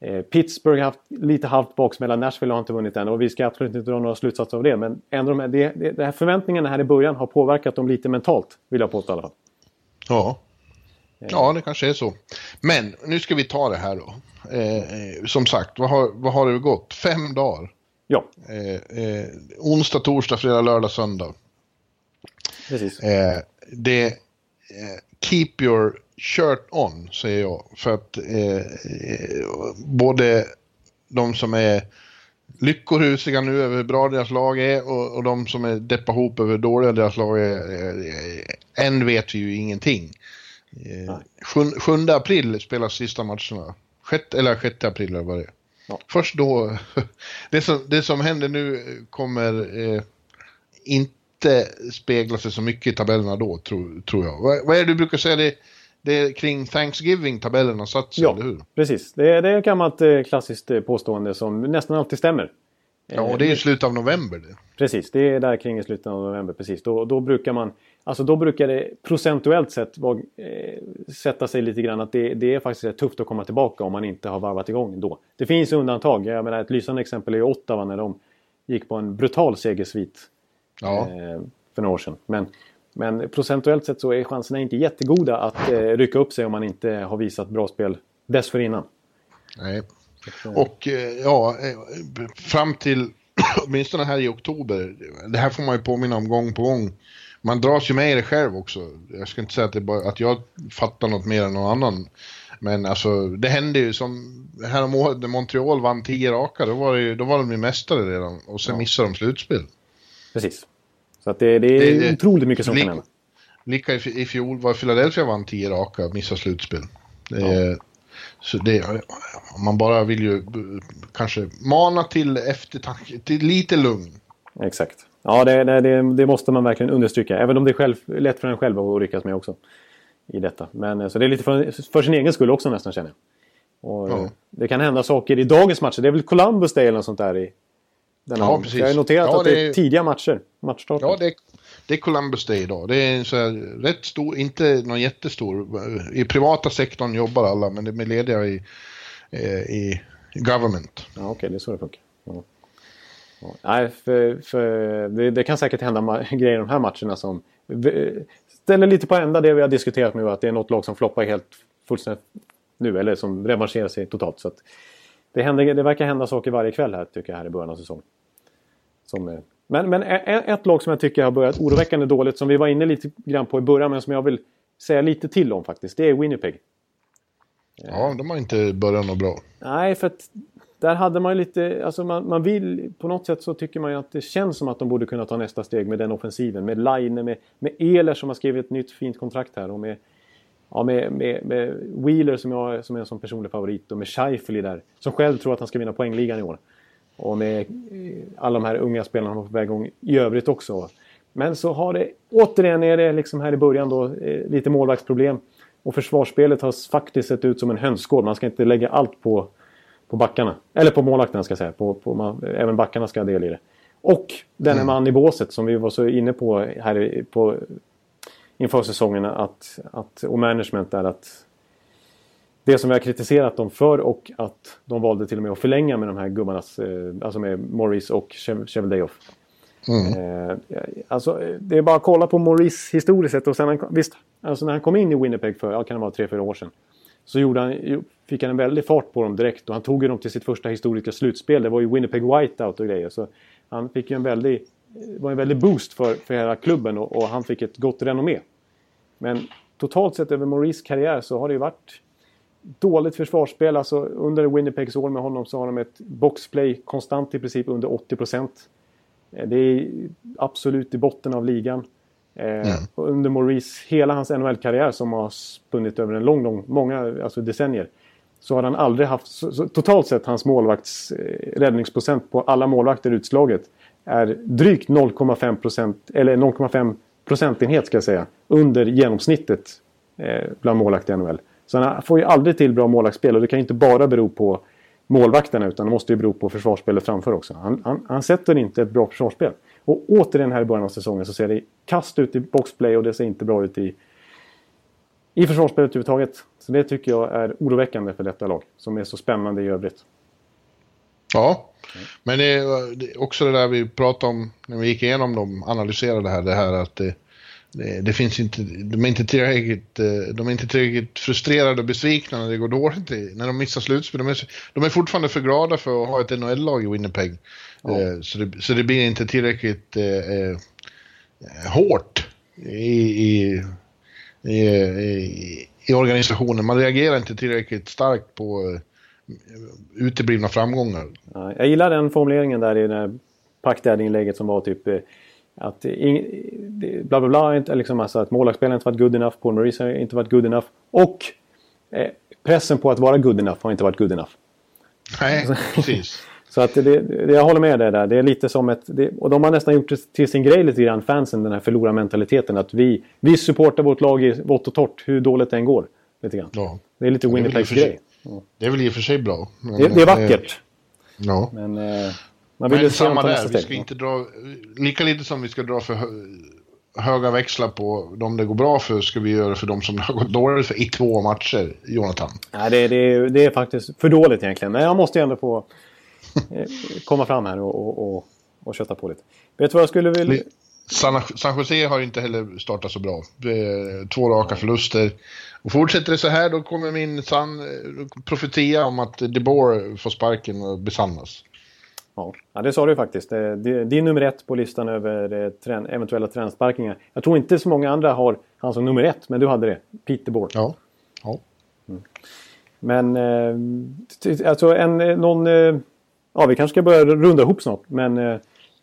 Eh, Pittsburgh har haft lite halvt baksmälla, Nashville har inte vunnit än och vi ska absolut inte dra några slutsatser av det. Men ändå de här, det, det, de här förväntningarna här i början har påverkat dem lite mentalt, vill jag påstå i alla fall. Ja. Ja, det kanske är så. Men nu ska vi ta det här då. Eh, som sagt, vad har, vad har det gått? Fem dagar? Ja. Eh, eh, onsdag, torsdag, fredag, lördag, söndag. Precis. Eh, det, eh, keep your shirt on, säger jag. För att eh, både de som är lyckorusiga nu över hur bra deras lag är och, och de som är deppa ihop över hur dåliga deras lag är. Eh, än vet vi ju ingenting. Eh, 7, april spelas sista matcherna. 6, eller 6 april eller vad det är. Ja. Först då, det som, det som händer nu kommer eh, inte spegla sig så mycket i tabellerna då, tror, tror jag. Vad, vad är det du brukar säga? Det, det är kring Thanksgiving-tabellen har satt sig, ja, eller hur? precis. Det är, det är ett gammalt eh, klassiskt eh, påstående som nästan alltid stämmer. Ja, och det är i eh, slutet av november. Det. Precis, det är där kring i slutet av november. Precis. Då, då brukar man, alltså då brukar det procentuellt sett vara, eh, sätta sig lite grann att det, det är faktiskt rätt tufft att komma tillbaka om man inte har varvat igång då. Det finns undantag. Jag menar ett lysande exempel är Ottawa när de gick på en brutal segersvit ja. eh, för några år sedan. Men men procentuellt sett så är chanserna inte jättegoda att eh, rycka upp sig om man inte har visat bra spel dessförinnan. Nej. Och eh, ja, eh, fram till åtminstone här i oktober, det här får man ju påminna om gång på gång. Man dras ju med i det själv också. Jag ska inte säga att, det bara, att jag fattar något mer än någon annan. Men alltså, det hände ju som häromåret när Montreal vann tio raka, då var, det ju, då var de ju mästare redan och sen ja. missade de slutspel. Precis. Så att det, det är det, otroligt mycket som kan hända. Lika i, fjol var Philadelphia vann tio raka, missade slutspel. Ja. Så det, man bara vill ju kanske mana till eftertanke, till lite lugn. Exakt. Ja, det, det, det, måste man verkligen understryka. Även om det är själv, lätt för en själv att lyckas med också. I detta. Men, så det är lite för, för sin egen skull också nästan känner jag. Och, ja. Det kan hända saker i dagens matcher. Det är väl Columbus Day eller något sånt där i denna ja, precis. Jag har noterat ja, att det är tidiga matcher. Matchstarten. Ja, det är, det är Columbus Day idag. Det är så här, rätt stor, inte någon jättestor. I privata sektorn jobbar alla, men de är lediga i, eh, i government. Ja, Okej, okay, det är så det funkar. Ja. Ja, nej, för, för det, det, kan säkert hända grejer i de här matcherna som ställer lite på ända det vi har diskuterat nu. Att det är något lag som floppar helt fullständigt nu. Eller som revanscherar sig totalt. Så det, händer, det verkar hända saker varje kväll här tycker jag här i början av säsongen. Som, men, men ett lag som jag tycker har börjat oroväckande dåligt. Som vi var inne lite grann på i början. Men som jag vill säga lite till om faktiskt. Det är Winnipeg. Ja, de har inte börjat något bra. Nej, för att där hade man ju lite, alltså man, man vill, på något sätt så tycker man ju att det känns som att de borde kunna ta nästa steg med den offensiven. Med Line, med, med Eler som har skrivit ett nytt fint kontrakt här och med, ja, med, med, med Wheeler som, jag, som är en sån personlig favorit och med Scheifele där. Som själv tror att han ska vinna poängligan i år. Och med eh, alla de här unga spelarna på väg igång i övrigt också. Men så har det, återigen är det liksom här i början då eh, lite målvaktsproblem. Och försvarsspelet har faktiskt sett ut som en hönsgård. Man ska inte lägga allt på på backarna. Eller på målvakterna ska jag säga. På, på, man, även backarna ska ha del i det. Och denne mm. man i båset som vi var så inne på här på, inför säsongen att, att, och management är att det som vi har kritiserat dem för och att de valde till och med att förlänga med de här gubbarnas, eh, alltså med Morris och Cheveldayoff. Mm. Eh, alltså, det är bara att kolla på Morris historiskt sett och sen, visst, alltså när han kom in i Winnipeg för, ja, kan det vara tre, fyra år sedan. Så gjorde han, fick han en väldig fart på dem direkt och han tog ju dem till sitt första historiska slutspel. Det var ju Winnipeg Whiteout och grejer. Så han fick ju en väldig, var en väldig boost för, för hela klubben och, och han fick ett gott renommé. Men totalt sett över Maurice karriär så har det ju varit dåligt försvarsspel. Alltså under Winnipegs år med honom så har de ett boxplay konstant i princip under 80 procent. Eh, det är absolut i botten av ligan. Mm. Under Maurice, hela hans NHL-karriär som har spunnit över en lång, lång, många alltså decennier. Så har han aldrig haft, så, så, totalt sett hans målvakts eh, räddningsprocent på alla målvakter utslaget är drygt 0,5 procent, eller 0,5 procentenhet ska jag säga, under genomsnittet eh, bland målvakter i NHL. Så han får ju aldrig till bra målvaktsspel och det kan ju inte bara bero på målvakterna utan det måste ju bero på försvarsspelet framför också. Han, han, han sätter inte ett bra försvarsspel. Och återigen här i början av säsongen så ser det kast ut i boxplay och det ser inte bra ut i, i försvarsspelet överhuvudtaget. Så det tycker jag är oroväckande för detta lag som är så spännande i övrigt. Ja, men det är också det där vi pratade om när vi gick igenom dem, analyserade det här, det här att det, det, det, finns inte, de är inte tillräckligt, eh, de är inte tillräckligt frustrerade och besvikna när det går dåligt, när de missar slutspel. De är, de är fortfarande för glada för att ha ett NHL-lag i Winnipeg. Ja. Eh, så, det, så det blir inte tillräckligt eh, eh hårt i, i, i, i, organisationen. Man reagerar inte tillräckligt starkt på uteblivna framgångar. Ja, jag gillar den formuleringen där i det här Packdad-inlägget som var typ att bla bla bla, inte, liksom alltså att målvaktsspelaren inte varit good enough, Paul Maurice har inte varit good enough och eh, pressen på att vara good enough har inte varit good enough. Nej, precis. Så att det, det, jag håller med dig där. Det är lite som ett... Det, och de har nästan gjort det till sin grej lite grann, fansen, den här förlorarmentaliteten. Att vi, vi supportar vårt lag i vått och torrt, hur dåligt det än går. Lite grann. Ja. Det är lite Winnipegs grej. Det är väl i och för sig bra. Men, det, det, är vackert. Ja. Men, eh, man vill men samma där, vi ska inte dra... Lika lite som vi ska dra för höga växlar på de det går bra för ska vi göra för de som det har gått dåligt för i två matcher, Jonathan. Nej, det, det, det är faktiskt för dåligt egentligen. Men jag måste ju ändå få Eh, komma fram här och, och, och, och kötta på lite. Vet du vad jag skulle vilja... San, San Jose har inte heller startat så bra. Två raka förluster. Och fortsätter det så här då kommer min san, profetia om att DeBoer får sparken besannas. Ja, det sa du faktiskt. Din nummer ett på listan över eh, eventuella tränsparkningar. Jag tror inte så många andra har han som nummer ett, men du hade det. Peter DeBoer. Ja. ja. Mm. Men eh, alltså en, någon Ja, vi kanske ska börja runda ihop snart. Men, eh,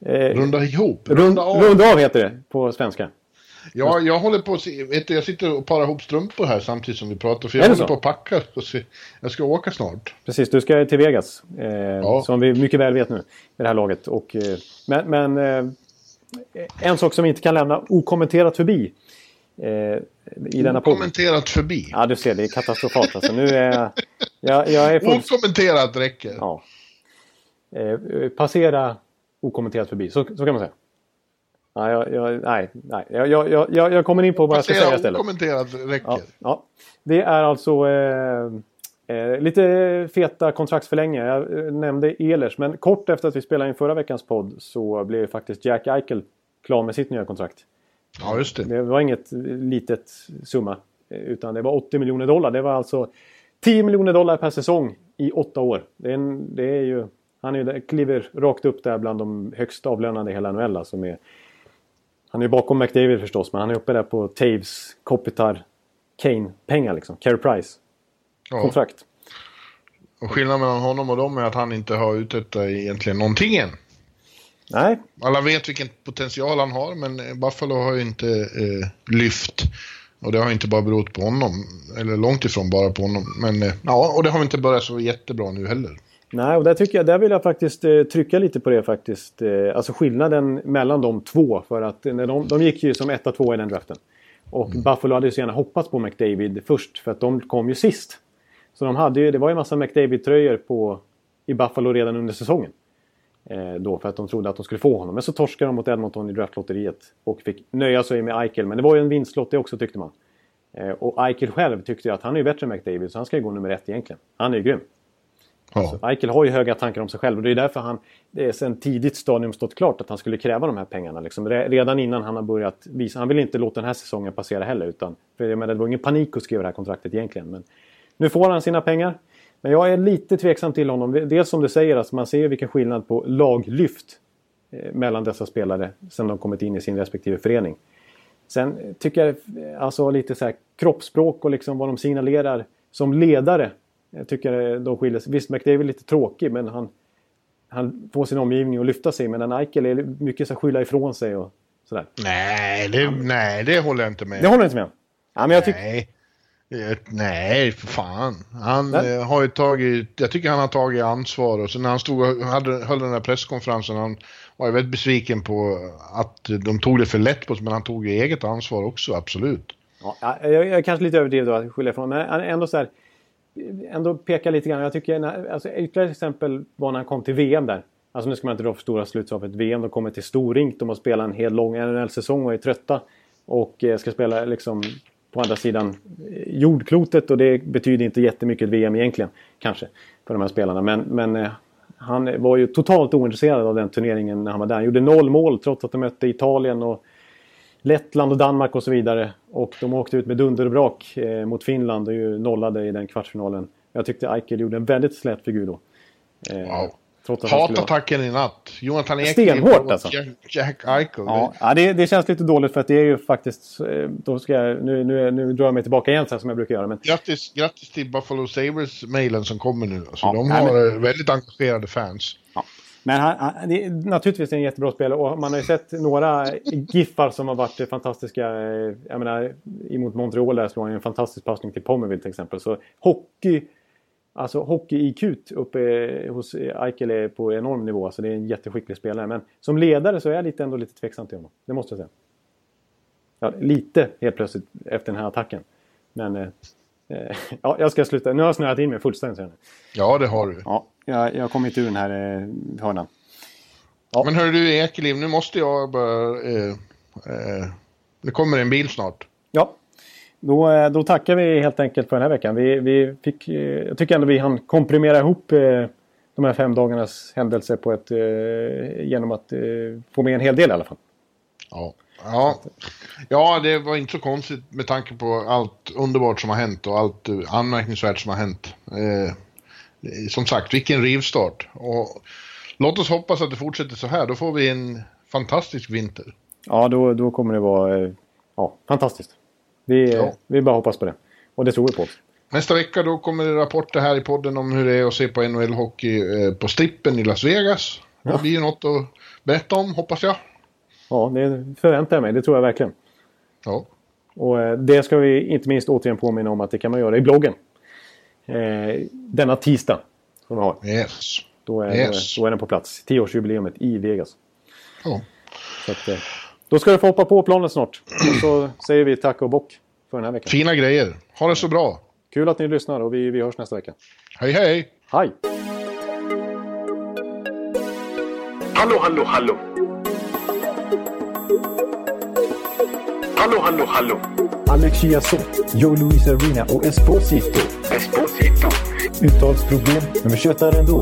eh runda ihop? Runda av. runda av heter det på svenska. Ja, jag håller på vet du, jag sitter och parar ihop strumpor här samtidigt som vi pratar. För jag håller så? på att packa. Jag ska åka snart. Precis, du ska till Vegas. Eh, ja. Som vi mycket väl vet nu i det här laget. Och, eh, men men eh, en sak som vi inte kan lämna okommenterat förbi. Eh, I denna Okommenterat förbi? Ja, du ser, det är katastrofalt. Alltså, nu är jag, jag är full... Okommenterat räcker. Ja eh, passera okommenterat förbi. Så, så kan man säga. Nej, jag, jag, nej, nej. Jag, jag, jag, jag kommer in på vad jag ska säga istället. okommenterat räcker. Ja, ja. Det är alltså... Eh, Eh, lite feta kontraktsförlängningar. Jag eh, nämnde Ehlers, men kort efter att vi spelade in förra veckans podd så blev faktiskt Jack Eichel klar med sitt nya kontrakt. Ja, just det. Det var inget litet summa, eh, utan det var 80 miljoner dollar. Det var alltså 10 miljoner dollar per säsong i åtta år. Det är, en, det är ju, han är, kliver rakt upp där bland de högst avlönade i hela NHL. Alltså med, han är ju bakom McDavid förstås, men han är uppe där på Taves, Kopitar, Kane-pengar liksom. Carey Price. Ja. Kontrakt. Och skillnaden mellan honom och dem är att han inte har uträttat egentligen någonting än. Nej, Alla vet vilken potential han har, men Buffalo har ju inte eh, lyft. Och det har inte bara berott på honom, eller långt ifrån bara på honom. Men eh, ja, och det har inte börjat så jättebra nu heller. Nej, och där, tycker jag, där vill jag faktiskt eh, trycka lite på det faktiskt. Eh, alltså skillnaden mellan de två. För att eh, när de, de gick ju som etta, tvåa i den draften. Och Buffalo hade ju så gärna hoppats på McDavid först för att de kom ju sist. Så de hade ju, det var ju en massa McDavid-tröjor på, i Buffalo redan under säsongen. Eh, då för att de trodde att de skulle få honom. Men så torskade de mot Edmonton i draftlotteriet. Och fick nöja sig med Eichel. Men det var ju en vinstlott det också tyckte man. Eh, och Eichel själv tyckte ju att han är ju bättre än McDavid så han ska ju gå nummer ett egentligen. Han är ju grym. Ja. Eichel har ju höga tankar om sig själv och det är därför han det är sen tidigt stadium stått klart att han skulle kräva de här pengarna. Liksom. Redan innan han har börjat visa. Han vill inte låta den här säsongen passera heller. Utan, för jag menar, det var ingen panik att skriva det här kontraktet egentligen. Men nu får han sina pengar. Men jag är lite tveksam till honom. Dels som du säger, alltså, man ser ju vilken skillnad på laglyft eh, mellan dessa spelare sen de kommit in i sin respektive förening. Sen tycker jag alltså lite så här kroppsspråk och liksom vad de signalerar som ledare. Jag tycker de skiljer sig. Visst, McDavid är lite tråkig men han, han får sin omgivning att lyfta sig. Men Eichel är mycket så här skylla ifrån sig och sådär. Nej, det, nej, det håller jag inte med. Det håller jag inte med om. Ja, men jag tycker... Nej. Eh, Nej, för fan. Han Nej. eh, har ju tagit, jag tycker han har tagit ansvar och så när han stod och hade, höll den där presskonferensen, han var ju väldigt besviken på att de tog det för lätt på sig, men han tog ju eget ansvar också, absolut. Ja, jag, jag är kanske lite överdriven då att skylla ifrån. Men ändå så här. Ändå peka lite grann. Jag tycker när, alltså, ytterligare ett exempel var när han kom till VM där. Alltså nu ska man inte dra för stora slutsatser av ett VM. De kommer till Storink. De har spelat en hel lång NHL-säsong och är trötta. Och eh, ska spela liksom på andra sidan eh, jordklotet. Och det betyder inte jättemycket VM egentligen. Kanske. För de här spelarna. Men, men eh, han var ju totalt ointresserad av den turneringen när han var där. Han gjorde noll mål trots att de mötte Italien och Lettland och Danmark och så vidare. Och de åkte ut med dunder och brak eh, mot Finland och ju nollade i den kvartsfinalen. Jag tyckte Eichel gjorde en väldigt slät figur då. Eh, Wow. Hatattacken i natt. Jonathan Ek Stenhårt, alltså. Jack, Jack Eichel. Ja, ja det, det känns lite dåligt för att det är ju faktiskt... eh, Då ska jag, nu, nu, nu drar jag mig tillbaka igen så som jag brukar göra. Men Grattis, grattis till Buffalo Sabres-mailen som kommer nu. Alltså, Ja, de nej, har eh, väldigt engagerade fans. Men han, han, det, är- naturligtvis är en jättebra spelare och man har ju sett några giffar som har varit fantastiska. Eh, jag menar, emot Montreal där slår han ju en fantastisk passning till Pommerville till exempel. Så hockey, alltså hockey-IQ uppe hos Eichel är på enorm nivå. Alltså det är en jätteskicklig spelare. Men som ledare så är jag lite, ändå lite tveksam till honom. Det måste jag säga. Ja, lite helt plötsligt efter den här attacken. Men eh, ja, jag ska sluta. Nu har jag snöat in mig fullständigt. nu. Ja, det har du. Ja, jag, jag har kommit ur den här eh, hörnan. Men hör du Ekeliv, nu måste jag bara... Eh, eh, det kommer en bil snart. Ja, då, eh, då tackar vi helt enkelt för den här veckan. Vi, vi fick, eh, jag tycker ändå vi hann komprimera ihop eh, de här fem dagarnas händelser på ett, eh, genom att eh, få med en hel del i alla fall. Ja. Ja. ja, det var inte så konstigt med tanke på allt underbart som har hänt och allt eh, anmärkningsvärt som har hänt. Eh, som sagt, vilken rivstart. Och låt oss hoppas att det fortsätter så här. Då får vi en fantastisk vinter. Ja, då, då kommer det vara eh, ja, fantastiskt. Vi, Ja. vi bara hoppas på det. Och det tror vi på. Nästa vecka då kommer det rapporter här i podden om hur det är att se på NHL-hockey eh, på Strippen i Las Vegas. Det blir ju något att berätta om, hoppas jag. Ja, det förväntar jag mig. Det tror jag verkligen. Ja. Och eh, det ska vi inte minst återigen påminna om att det kan man göra i bloggen. Eh, denna tisdag. Som vi har. Yes. Då är, Yes. då är den på plats. Tioårsjubileumet i Vegas. Ja. Så att, eh, då ska du få hoppa på planen snart. Och så säger vi tack och bock för den här veckan. Fina grejer. Ha det så bra. Kul att ni lyssnar och vi, vi hörs nästa vecka. Hej hej! Hej! Hallo, hallo, hallo. Hallo, hallo, hallo. Alex Chiazot, Joe Luis Arena och Esposito. Esposito. Uttalsproblem, men vi tjötar ändå.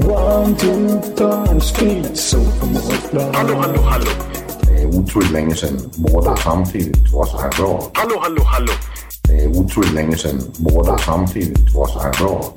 One, two, time, speed, so Hallå, hallå, hallå. Det är otroligt länge sedan båda samtidigt var så här bra. Hallå, hallå, hallå. Det är otroligt länge sedan båda samtidigt var så här bra.